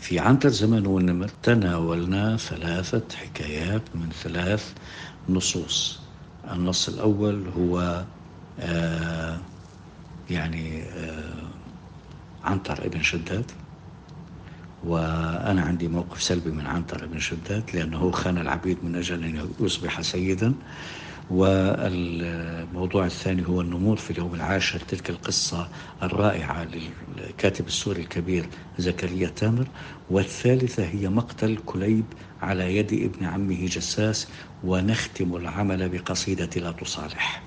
في عنتر زمانه والنمر تناولنا عنتر حكايات من ثلاث نصوص. النص الأول هو آه يعني آه عنتر ابن شداد. وأنا عندي موقف سلبي من عنتر ابن شداد لأنه خان العبيد من أجل أن يصبح سيدا. والموضوع الثاني هو النمور في اليوم العاشر تلك القصة الرائعة للكاتب السوري الكبير زكريا تامر. والثالثة هي مقتل كليب على يد ابن عمه جساس ونختم العمل بقصيدة لا تصالح.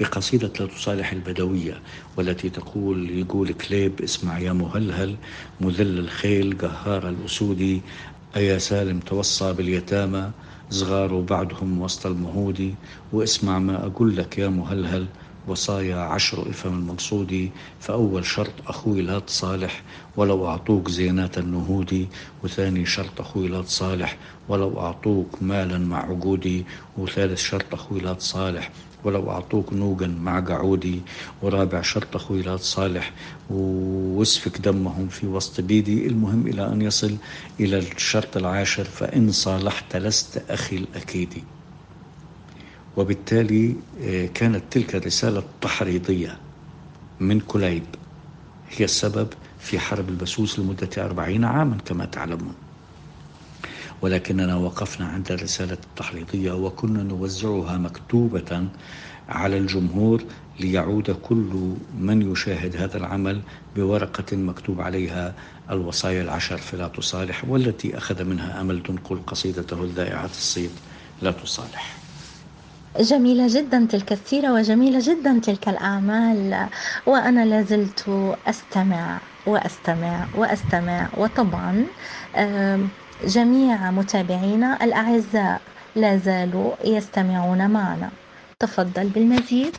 بقصيدة لا تصالح البدوية والتي تقول يقول كليب اسمع يا مهلهل مذل الخيل قهار الأسود أيا سالم توصى باليتامى صغار بعدهم وسط المهود واسمع ما أقول لك يا مهلهل وصايا عشر إفهم المقصود فأول شرط أخوي لا تصالح ولو أعطوك زينات النهود وثاني شرط أخوي لا تصالح ولو أعطوك مالا مع عقودي وثالث شرط أخوي لا تصالح ولو أعطوك نوغا مع قعودي ورابع شرط خويلات صالح وسفك دمهم في وسط بيدي. المهم إلى أن يصل إلى الشرط العاشر فإن صالحت لست أخي الأكيد. وبالتالي آه، كانت تلك الرسالة التحريضية من كليب. هي السبب في حرب البسوس لمدة أربعين عاما كما تعلمون. ولكننا وقفنا عند الرسالة التحريضية وكنا نوزعها مكتوبة على الجمهور ليعود كل من يشاهد هذا العمل بورقة مكتوب عليها الوصايا العشر فلا تصالح والتي أخذ منها أمل تنقل قصيدته الذائعة الصيت لا تصالح. جميلة جدا تلك السيرة وجميلة جدا تلك الأعمال وأنا لازلت أستمع وأستمع وأستمع وطبعا جميع متابعينا الأعزاء لا زالوا يستمعون معنا. تفضل بالمزيد.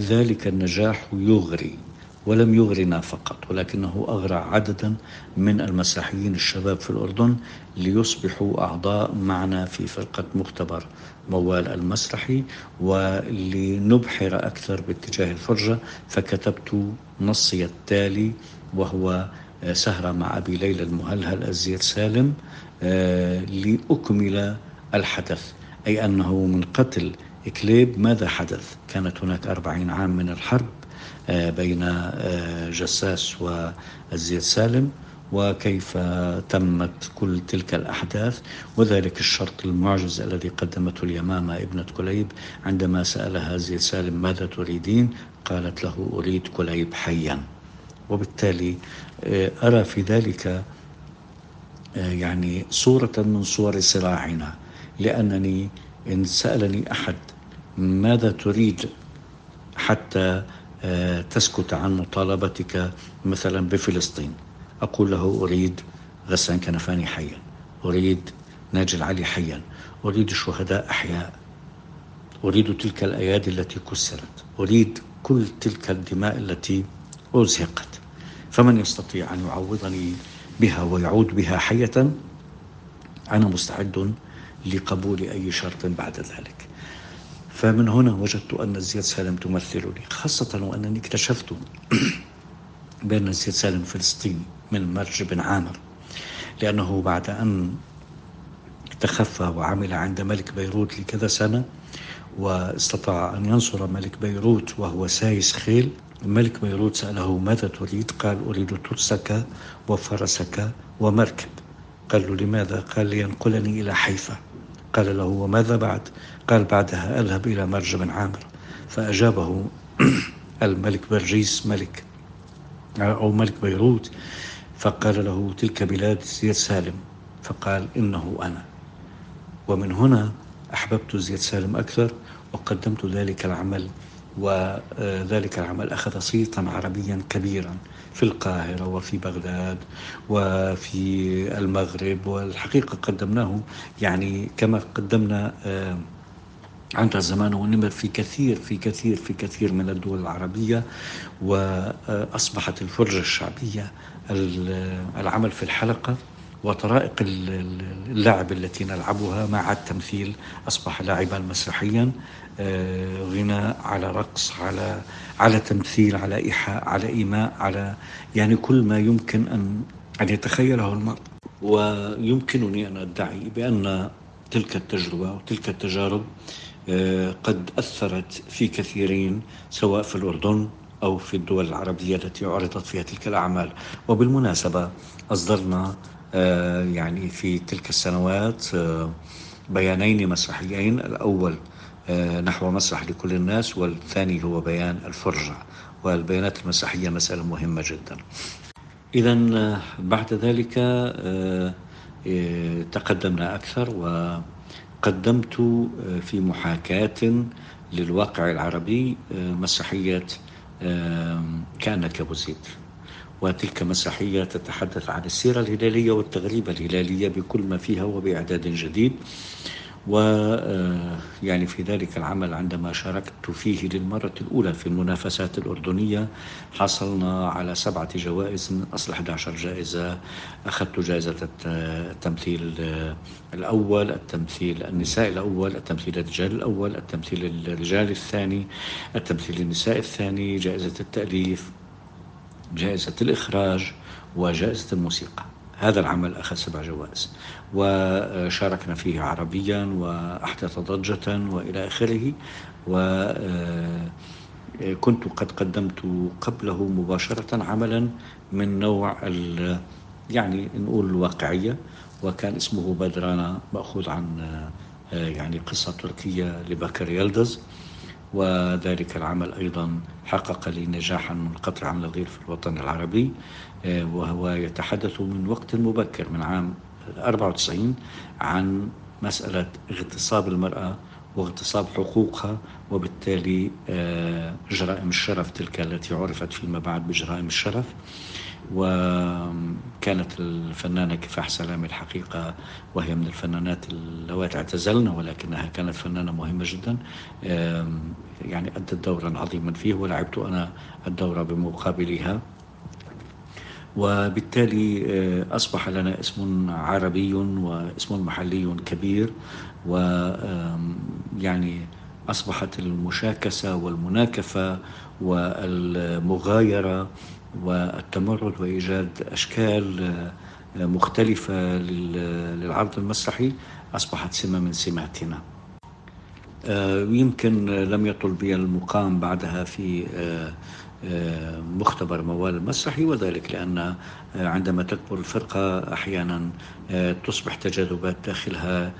ذلك النجاح يغري ولم يغرنا فقط ولكنه أغرى عددا من المسرحيين الشباب في الأردن ليصبحوا أعضاء معنا في فرقة مختبر موال المسرحي ولنبحر أكثر باتجاه الفرجة فكتبت نصي التالي وهو سهرة مع أبي ليلى المهلهل الزير سالم آه، لأكمل الحدث. أي أنه من قتل إكليب ماذا حدث؟ كانت هناك أربعين عام من الحرب آه، بين آه، جساس والزير سالم وكيف تمت كل تلك الأحداث. وذلك الشرط المعجز الذي قدمته اليمامة ابنة كليب عندما سألها زيد سالم ماذا تريدين؟ قالت له أريد كليب حيا. وبالتالي آه، أرى في ذلك آه، يعني صورة من صور صراعنا. لأنني إن سألني أحد ماذا تريد حتى آه، تسكت عن مطالبتك مثلا بفلسطين؟ أقول له أريد غسان كنفاني حيا. أريد ناجي العلي حيا. أريد الشهداء أحياء. أريد تلك الأيادي التي كسرت. أريد كل تلك الدماء التي أزهقت فمن يستطيع أن يعوضني بها ويعود بها حية أنا مستعد لقبول أي شرط بعد ذلك. فمن هنا وجدت أن زياد سالم تمثلني خاصة وأنني اكتشفت [clears throat] بأن زياد سالم فلسطيني من مرج بن عامر لأنه بعد أن تخفى وعمل عند ملك بيروت لكذا سنة واستطاع أن ينصر ملك بيروت وهو سايس خيل ملك بيروت سأله ماذا تريد؟ قال أريد ترسك وفرسك ومركب. قال له لماذا؟ قال لينقلني إلى حيفا. قال له وماذا بعد؟ قال بعدها أذهب إلى مرج بن عامر. فأجابه [clears throat] الملك برجيس ملك أو ملك بيروت. فقال له تلك بلاد زياد سالم. فقال إنه أنا. ومن هنا أحببت زياد سالم أكثر وقدمت ذلك العمل وذلك العمل أخذ صيتا عربيا كبيرا في القاهرة وفي بغداد وفي المغرب والحقيقة قدمناه يعني كما قدمنا آه، عند الزمان والنمر في كثير في كثير في كثير من الدول العربية وأصبحت الفرجة الشعبية العمل في الحلقة وطرائق اللعب التي نلعبها مع التمثيل أصبح لاعبا مسرحيا. غناء على رقص على على تمثيل على إيحاء على إيماء على يعني كل ما يمكن أن أن يتخيله المرء. ويمكنني أن أدعي بأن تلك التجربة وتلك التجارب آه، قد أثرت في كثيرين سواء في الأردن أو في الدول العربية التي عرضت فيها تلك الأعمال. وبالمناسبة أصدرنا آه، يعني في تلك السنوات آه، بيانين مسرحيين. الأول نحو مسرح لكل الناس والثاني هو بيان الفرجة. والبيانات المسرحية مسألة مهمة جدا. إذا بعد ذلك تقدمنا أكثر و قدمت آه، في محاكاة للواقع العربي آه، مسرحية كأنك أبو زيد وتلك مسرحية تتحدث عن السيرة الهلالية والتغريبة الهلالية بكل ما فيها وبإعداد جديد. و يعني في ذلك العمل عندما شاركت فيه للمرة الأولى في المنافسات الأردنية حصلنا على سبعة جوائز من أصل 11 جائزة. أخذت جائزة التمثيل الأول التمثيل النساء الأول التمثيل الرجال الأول التمثيل الرجال الثاني التمثيل النساء الثاني جائزة التأليف جائزة الإخراج وجائزة الموسيقى. هذا العمل أخذ سبع جوائز وشاركنا فيه عربيا وأحدث ضجة وإلى آخره وكنت قد قدمت قبله مباشرة عملا من نوع يعني نقول الواقعية وكان اسمه بدرانا مأخوذ عن يعني قصة تركية لبكر يلدز وذلك العمل أيضا حقق لي نجاحا منقطعا عن النظير في الوطن العربي آه، وهو يتحدث من وقت مبكر من عام 94 عن مسألة اغتصاب المرأة واغتصاب حقوقها وبالتالي آه، جرائم الشرف تلك التي عرفت فيما بعد بجرائم الشرف. وكانت الفنانة كفاح سلامي الحقيقة وهي من الفنانات اللواتي اعتزلنا ولكنها كانت فنانة مهمة جدا. يعني أدت دورا عظيما فيه ولعبت أنا الدورة بمقابلها وبالتالي آه، أصبح لنا اسم عربي واسم محلي كبير. و يعني أصبحت المشاكسة والمناكفة والمغايرة والتمرد وإيجاد أشكال آه، مختلفة للعرض المسرحي أصبحت سمة من سماتنا. آه، يمكن لم يطل بي المقام بعدها في آه، مختبر موال المسرحي وذلك لأن عندما تكبر الفرقة أحيانا تصبح تجاذبات داخلها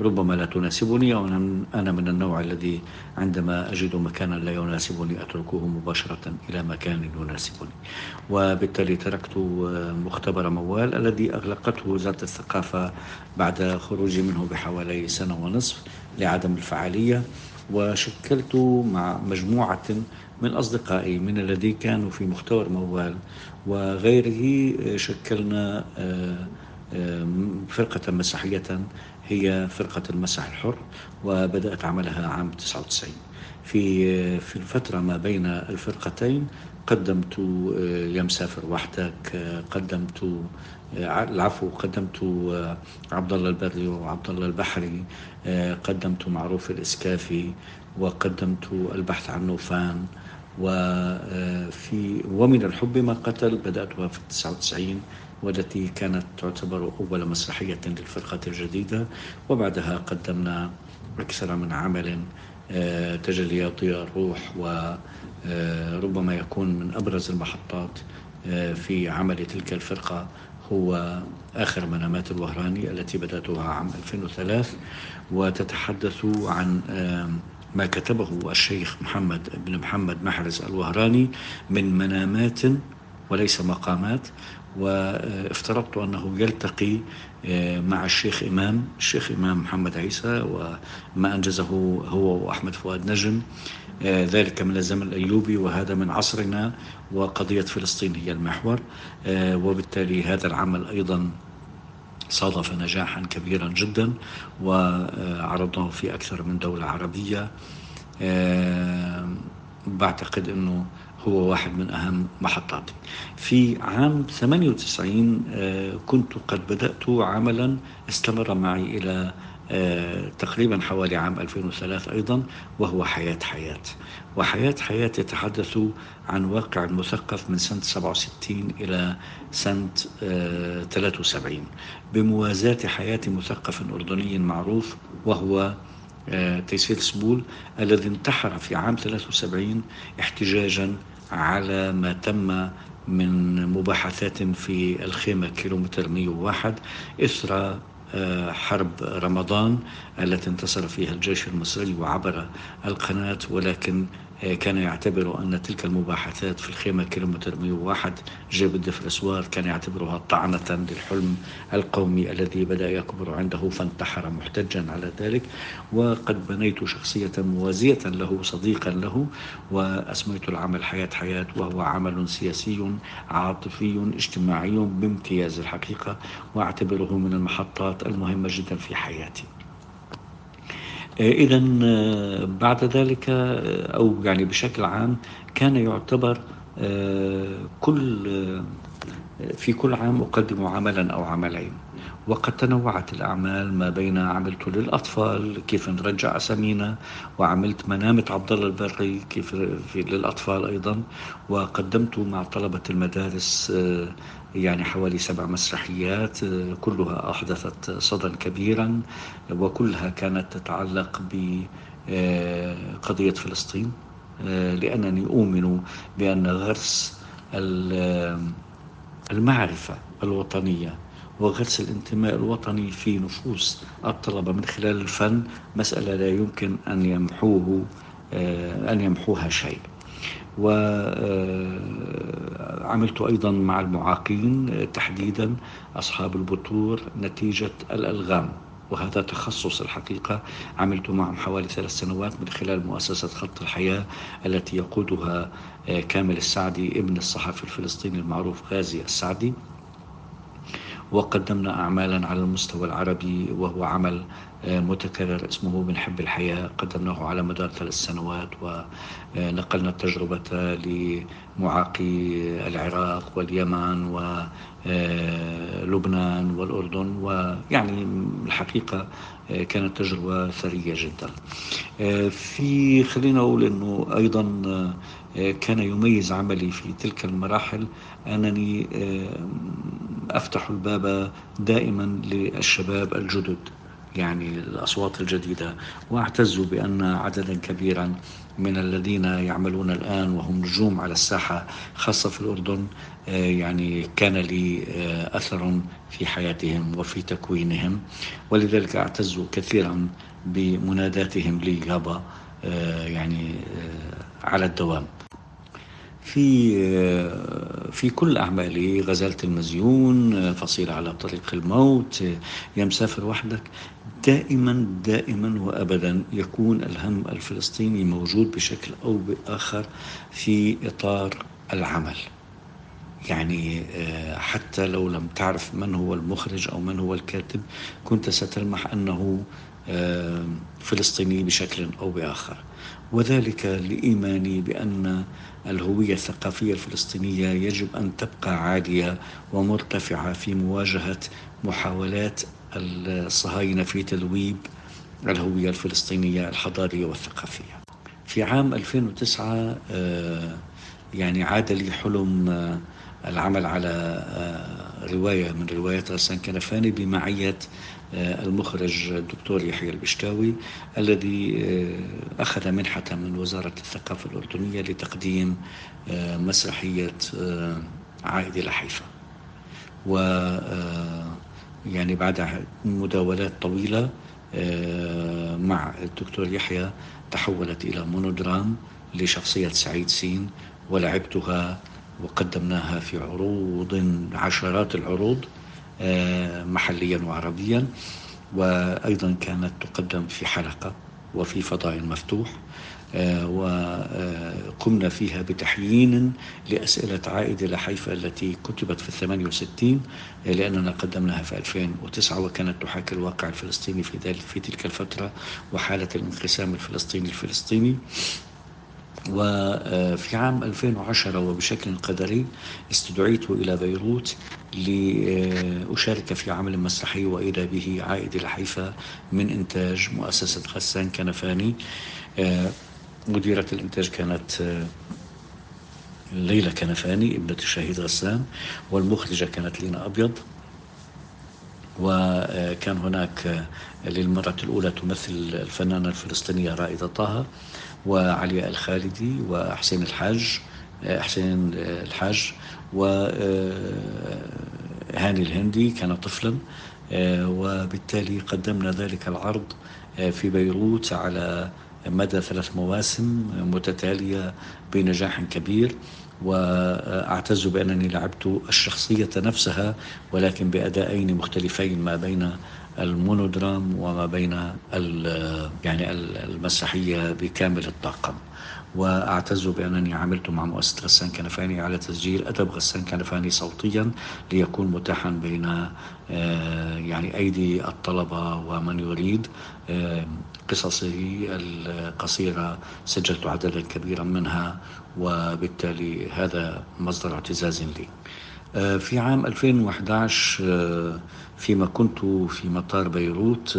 ربما لا تناسبني أو أنا من النوع الذي عندما أجد مكانا لا يناسبني أتركه مباشرة إلى مكان يناسبني. وبالتالي تركت مختبر موال الذي أغلقته وزارة الثقافة بعد خروجي منه بحوالي سنة ونصف لعدم الفعالية وشكلت مع مجموعة من أصدقائي من الذين كانوا في مختبر موال وغيره شكلنا آه، فرقة مسرحية هي فرقة المسرح الحر وبدأت عملها عام 99 في في الفترة ما بين الفرقتين قدمت آه، يا مسافر وحدك آه، قدمت آه، العفو قدمت عبد الله البري وعبد الله البحري قدمت معروف الإسكافي وقدمت البحث عن نوفان وفي ومن الحب ما قتل بدأتها في 99 والتي كانت تعتبر أول مسرحية للفرقة الجديدة. وبعدها قدمنا أكثر من عمل آه، تجليات ضياء الروح وربما يكون من أبرز المحطات آه، في عمل تلك الفرقة هو آخر منامات الوهراني التي بدأتها عام 2003 وتتحدث عن ما كتبه الشيخ محمد بن محمد محرز الوهراني من منامات وليس مقامات. وافترضت أنه يلتقي آه، مع الشيخ إمام الشيخ إمام محمد عيسى وما أنجزه هو وأحمد فؤاد نجم. آه، ذلك من الزمن الأيوبي وهذا من عصرنا وقضية فلسطين هي المحور. آه، وبالتالي هذا العمل أيضا صادف نجاحا كبيرا جدا وعرضناه في أكثر من دولة عربية. بعتقد أنه هو واحد من أهم محطاتي في عام 98 آه، كنت قد بدأت عملا استمر معي إلى آه، تقريبا حوالي عام 2003 أيضا وهو حياة حياة. وحياة حياة يتحدث عن واقع مثقف من سنة 67 إلى سنة 73 آه، بموازاة حياة مثقف أردني معروف وهو تيسير سبول الذي انتحر في عام 73 احتجاجا على ما تم من مباحثات في الخيمة كيلومتر 101 إثر آه، حرب رمضان التي انتصر فيها الجيش المصري وعبر القناة ولكن كان يعتبر أن تلك المباحثات في الخيمة كيلومتر 101 جيب الدفر الأسوار كان يعتبرها طعنة للحلم القومي الذي بدأ يكبر عنده فانتحر محتجا على ذلك. وقد بنيت شخصية موازية له صديقا له وأسميت العمل حياة حياة وهو عمل سياسي عاطفي اجتماعي بامتياز الحقيقة وأعتبره من المحطات المهمة جدا في حياتي. إذا بعد ذلك أو يعني بشكل عام كان يعتبر كل في كل عام أقدم عملا أو عملين. وقد تنوعت الأعمال ما بين عملت للأطفال كيف نرجع أسامينا وعملت منامة عبد الله البري كيف للأطفال أيضا وقدمت مع طلبة المدارس آه، يعني حوالي سبع مسرحيات آه، كلها أحدثت صدى كبيرا وكلها كانت تتعلق بقضية فلسطين. آه، لأنني أؤمن بأن غرس المعرفة الوطنية وغرس الانتماء الوطني في نفوس الطلبة من خلال الفن مسألة لا يمكن أن يمحوه آه، أن يمحوها شيء. وعملت آه، أيضا مع المعاقين آه، تحديدا أصحاب البطور نتيجة الألغام وهذا تخصص الحقيقة عملت معهم حوالي ثلاث سنوات من خلال مؤسسة خط الحياة التي يقودها كامل السعدي ابن الصحفي الفلسطيني المعروف غازي السعدي. وقدمنا أعمالا على المستوى العربي وهو عمل آه، متكرر اسمه بنحب الحياة قدمناه على مدار ثلاث سنوات ونقلنا التجربة لمعاقي العراق واليمن ولبنان آه، والأردن ويعني الحقيقة آه، كانت تجربة ثرية جدا. في خلينا أقول أنه أيضا كان يميز عملي في تلك المراحل أنني أفتح الباب دائما للشباب الجدد. يعني الأصوات الجديدة وأعتز بأن عددا كبيرا من الذين يعملون الآن وهم نجوم على الساحة خاصة في الأردن آه، يعني كان لي آه، أثر في حياتهم وفي تكوينهم. ولذلك أعتز كثيرا بمناداتهم لي يابا آه، يعني على الدوام. في في كل أعمالي غزالة المزيون فصيلة على طريق الموت يا مسافر وحدك. دائما دائما وأبدا يكون الهم الفلسطيني موجود بشكل أو بآخر في إطار العمل. يعني حتى لو لم تعرف من هو المخرج أو من هو الكاتب كنت ستلمح أنه فلسطيني بشكل أو بآخر. وذلك لإيماني بأن الهوية الثقافية الفلسطينية يجب أن تبقى عالية ومرتفعة في مواجهة محاولات الصهاينة في تلويب الهوية الفلسطينية الحضارية والثقافية. في عام 2009 آه، يعني عاد لي حلم آه، العمل على آه، رواية من روايات غسان كنفاني بمعية المخرج الدكتور يحيى البشتاوي الذي آه، أخذ منحة من وزارة الثقافة الأردنية لتقديم آه، مسرحية عائد إلى حيفا. و يعني بعد مداولات طويلة مع الدكتور يحيى تحولت إلى مونودرام لشخصية سعيد سين ولعبتها وقدمناها في عروض عشرات العروض. آه، محليا وعربيا وأيضا كانت تقدم في حلقة وفي فضاء مفتوح آه، وقمنا فيها بتحيين لأسئلة عائدة لحيفا التي كتبت في الثمانية وستين آه، لأننا قدمناها في 2009 وكانت تحاكي الواقع الفلسطيني في, ذلك في تلك الفترة وحالة الانقسام الفلسطيني الفلسطيني. وفي عام 2010 وبشكل قدري استدعيت إلى بيروت لأشارك في عمل مسرحي وإذا به عائد الحيفا من إنتاج مؤسسة غسان كنفاني. مديرة الإنتاج كانت ليلى كنفاني ابنة الشهيد غسان والمخرجة كانت لينا أبيض. وكان هناك للمرة الأولى تمثل الفنانة الفلسطينية رائدة طه. وعلياء الخالدي وحسين الحاج حسين الحاج وهاني الهندي كان طفلا وبالتالي قدمنا ذلك العرض في بيروت على مدى ثلاث مواسم متتالية بنجاح كبير. وأعتز بأنني لعبت الشخصية نفسها ولكن بأدائين مختلفين ما بين المونودرام وما بين يعني المسرحية بكامل الطاقم وأعتز بأنني عملت مع مؤسسة غسان كنفاني على تسجيل أدب غسان كنفاني صوتيا ليكون متاحا بين آه، يعني أيدي الطلبة ومن يريد آه، قصصه القصيرة سجلت عددا كبيرا منها وبالتالي هذا مصدر اعتزاز لي. آه، في عام 2011 فيما كنت في مطار بيروت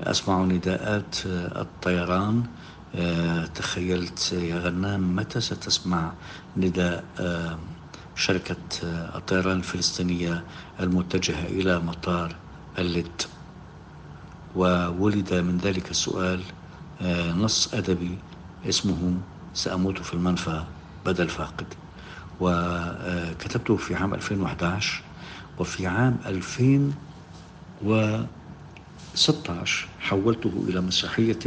أسمع نداءات الطيران. آه، تخيلت يا غنام متى ستسمع نداء آه، شركة آه، الطيران الفلسطينية المتجهة إلى مطار اللد؟ وولد من ذلك السؤال نص أدبي اسمه سأموت في المنفى بدل فاقد. وكتبته في عام 2011 وفي عام 2016 حولته إلى مسرحية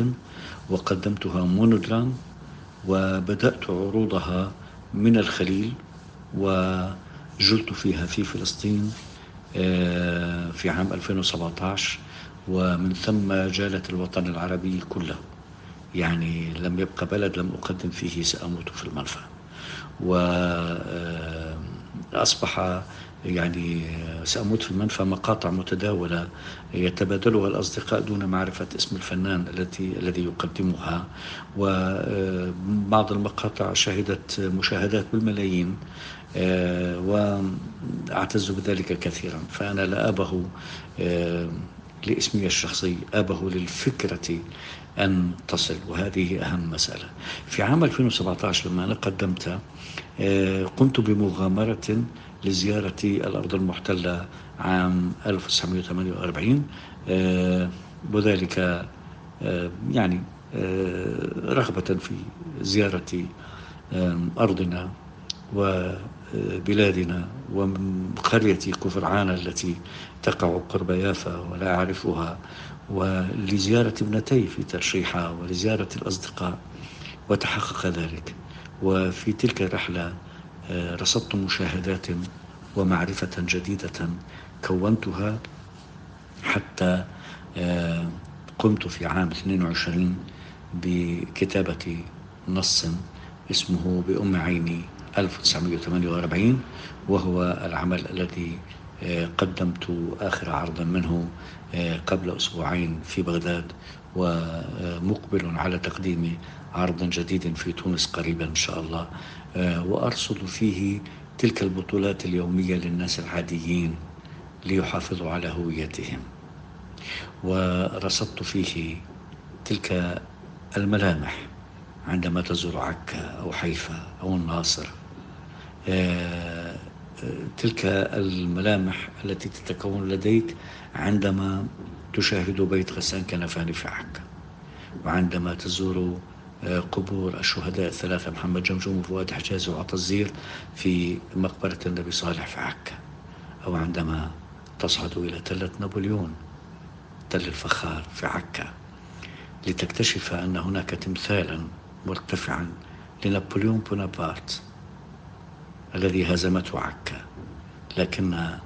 وقدمتها مونودرام وبدأت عروضها من الخليل وجلت فيها في فلسطين آه، في عام 2017 ومن ثم جالت الوطن العربي كله. يعني لم يبقى بلد لم أقدم فيه سأموت في المنفى وأصبح آه، يعني سأموت في المنفى مقاطع متداولة يتبادلها الأصدقاء دون معرفة اسم الفنان التي الذي يقدمها. وبعض المقاطع شهدت مشاهدات بالملايين آه، وأعتز بذلك كثيرا. فأنا لا أبه آه، لاسمي الشخصي أبه للفكرة أن تصل وهذه أهم مسألة. في عام 2017 لما أنا قدمت آه، قمت بمغامرة لزيارة الأرض المحتلة عام 1948 آه، وذلك آه، يعني رغبة في زيارة أرضنا وبلادنا وقرية كفرعان التي تقع قرب يافا ولا أعرفها. ولزيارة ابنتي في ترشيحة ولزيارة الأصدقاء وتحقق ذلك. وفي تلك الرحلة رصدت مشاهدات ومعرفة جديدة كونتها حتى آه، قمت في عام 22 بكتابة نص اسمه بأم عيني 1948 وهو العمل الذي آه، قدمت آخر عرض منه آه، قبل أسبوعين في بغداد ومقبل على تقديم عرض جديد في تونس قريبا إن شاء الله. وأرصد فيه تلك البطولات اليومية للناس العاديين ليحافظوا على هويتهم. ورصدت فيه تلك الملامح عندما تزور عكا أو حيفا أو الناصر. آه، تلك الملامح التي تتكون لديك عندما تشاهد بيت غسان كنفاني في عكا وعندما تزور قبور الشهداء الثلاثة محمد جمجوم وفؤاد حجازي وعطا الزير في مقبرة النبي صالح في عكا أو عندما تصعد إلى تلة نابليون تل الفخار في عكا لتكتشف أن هناك تمثالا مرتفعا لنابليون بونابرت الذي هزمته عكا. لكن آه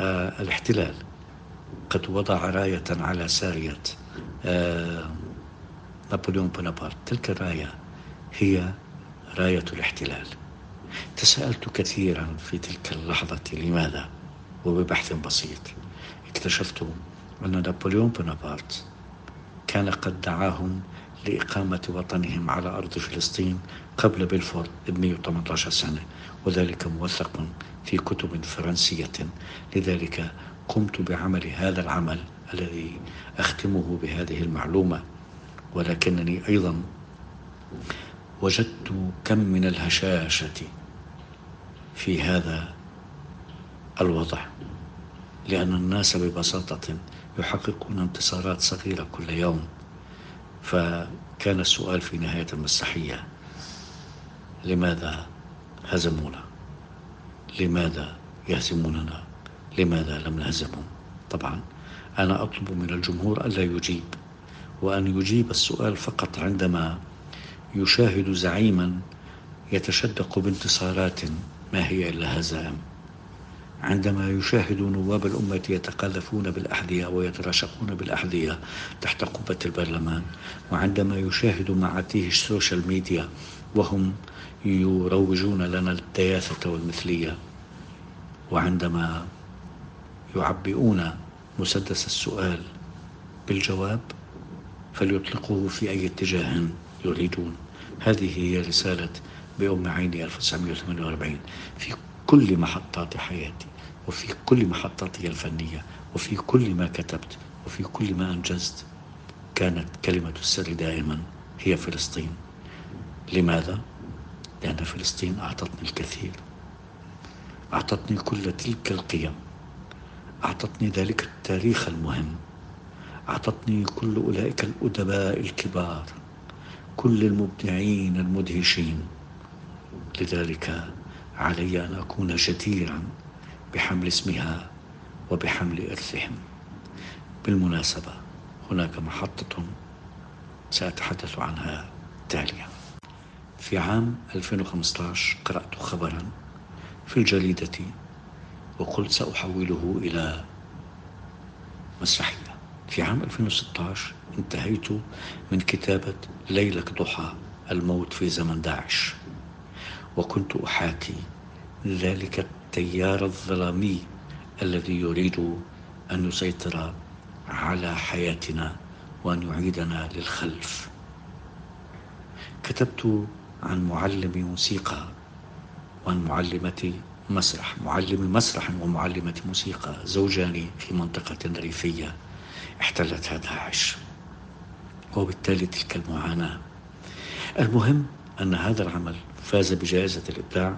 الاحتلال قد وضع راية على سارية آه نابليون بونابرت. تلك الراية هي راية الاحتلال. تساءلت كثيرا في تلك اللحظة لماذا؟ وببحث بسيط. اكتشفت أن نابليون بونابرت كان قد دعاهم لإقامة وطنهم على أرض فلسطين قبل بلفور ب 118 سنة وذلك موثق في كتب فرنسية. لذلك قمت بعمل هذا العمل الذي أختمه بهذه المعلومة ولكنني أيضا وجدت كم من الهشاشة في هذا الوضع لأن الناس ببساطة يحققون انتصارات صغيرة كل يوم. فكان السؤال في نهاية المسرحية لماذا هزمونا؟ لماذا يهزموننا لماذا لم نهزمهم طبعا أنا أطلب من الجمهور ألا يجيب وأن يجيب السؤال فقط عندما يشاهد زعيما يتشدق بانتصارات ما هي إلا هزائم. عندما يشاهد نواب الأمة يتقاذفون بالأحذية ويتراشقون بالأحذية تحت قبة البرلمان وعندما يشاهد معاتيه السوشيال ميديا وهم يروجون لنا الدياثة والمثلية وعندما يعبئون مسدس السؤال بالجواب فليطلقوه في أي اتجاه يريدون. هذه هي رسالة بأم عيني 1948 في كل محطات حياتي وفي كل محطاتي الفنية وفي كل ما كتبت وفي كل ما أنجزت كانت كلمة السر دائما هي فلسطين. لماذا؟ لأن فلسطين أعطتني الكثير. أعطتني كل تلك القيم. أعطتني ذلك التاريخ المهم. أعطتني كل أولئك الأدباء الكبار. كل المبدعين المدهشين. لذلك علي أن أكون جديرا بحمل اسمها وبحمل إرثهم. بالمناسبة هناك محطة سأتحدث عنها تاليا. في عام 2015 قرأت خبرا في الجريدة وقلت سأحوله إلى مسرحية. في عام 2016 انتهيت من كتابة ليلك ضحى الموت في زمن داعش وكنت أحاكي ذلك التيار الظلامي الذي يريد أن يسيطر على حياتنا وأن يعيدنا للخلف. كتبت عن معلم موسيقى وعن معلمة مسرح معلم مسرح ومعلمة موسيقى زوجان في منطقة ريفية احتلتها داعش وبالتالي تلك المعاناة. المهم أن هذا العمل فاز بجائزة الإبداع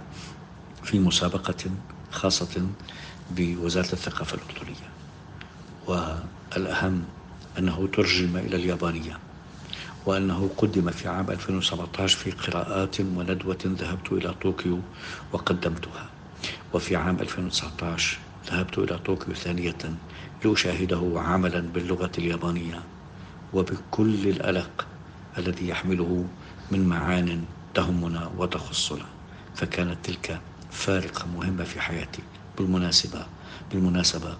في مسابقة خاصة بوزارة الثقافة الأردنية والأهم أنه ترجم إلى اليابانية. وأنه قدم في عام 2017 في قراءات وندوة ذهبت إلى طوكيو وقدمتها. وفي عام 2019 ذهبت إلى طوكيو ثانية لأشاهده عملا باللغة اليابانية وبكل الألق الذي يحمله من معان تهمنا وتخصنا. فكانت تلك فارقة مهمة في حياتي. بالمناسبة بالمناسبة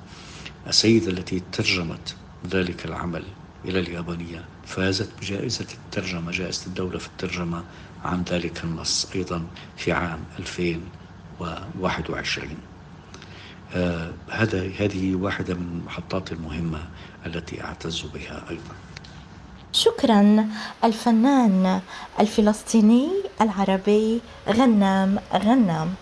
السيدة التي ترجمت ذلك العمل إلى اليابانية فازت بجائزة الترجمة جائزة الدولة في الترجمة عن ذلك النص أيضا في عام 2021 آه هذا هذه واحدة من المحطات المهمة التي أعتز بها أيضا. شكرا الفنان الفلسطيني العربي غنام غنام.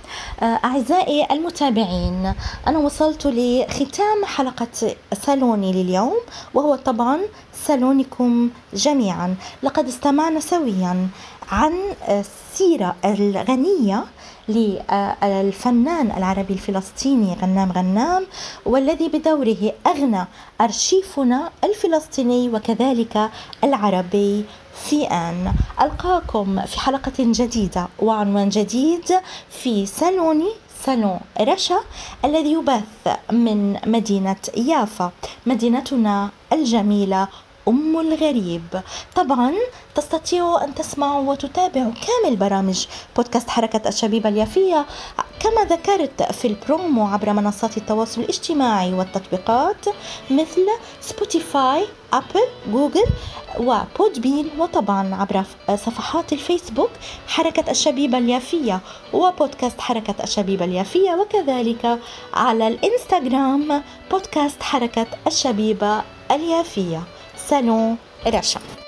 آه، أعزائي المتابعين أنا وصلت لختام حلقة سالوني لليوم وهو طبعا سالونكم جميعا. لقد استمعنا سويا عن السيرة الغنية للفنان العربي الفلسطيني غنام غنام والذي بدوره أغنى أرشيفنا الفلسطيني وكذلك العربي في آن ألقاكم في حلقة جديدة وعنوان جديد في سالوني صالون رشا الذي يبث من مدينة يافا مدينتنا الجميلة أم الغريب. طبعا تستطيعوا أن تسمعوا وتتابعوا كامل برامج بودكاست حركة الشبيبة اليافية كما ذكرت في البرومو عبر منصات التواصل الاجتماعي والتطبيقات مثل سبوتيفاي أبل جوجل و Podbean وطبعا عبر صفحات الفيسبوك حركة الشبيبة اليافية وبودكاست حركة الشبيبة اليافية وكذلك على الإنستغرام بودكاست حركة الشبيبة اليافية. صالون رشا Come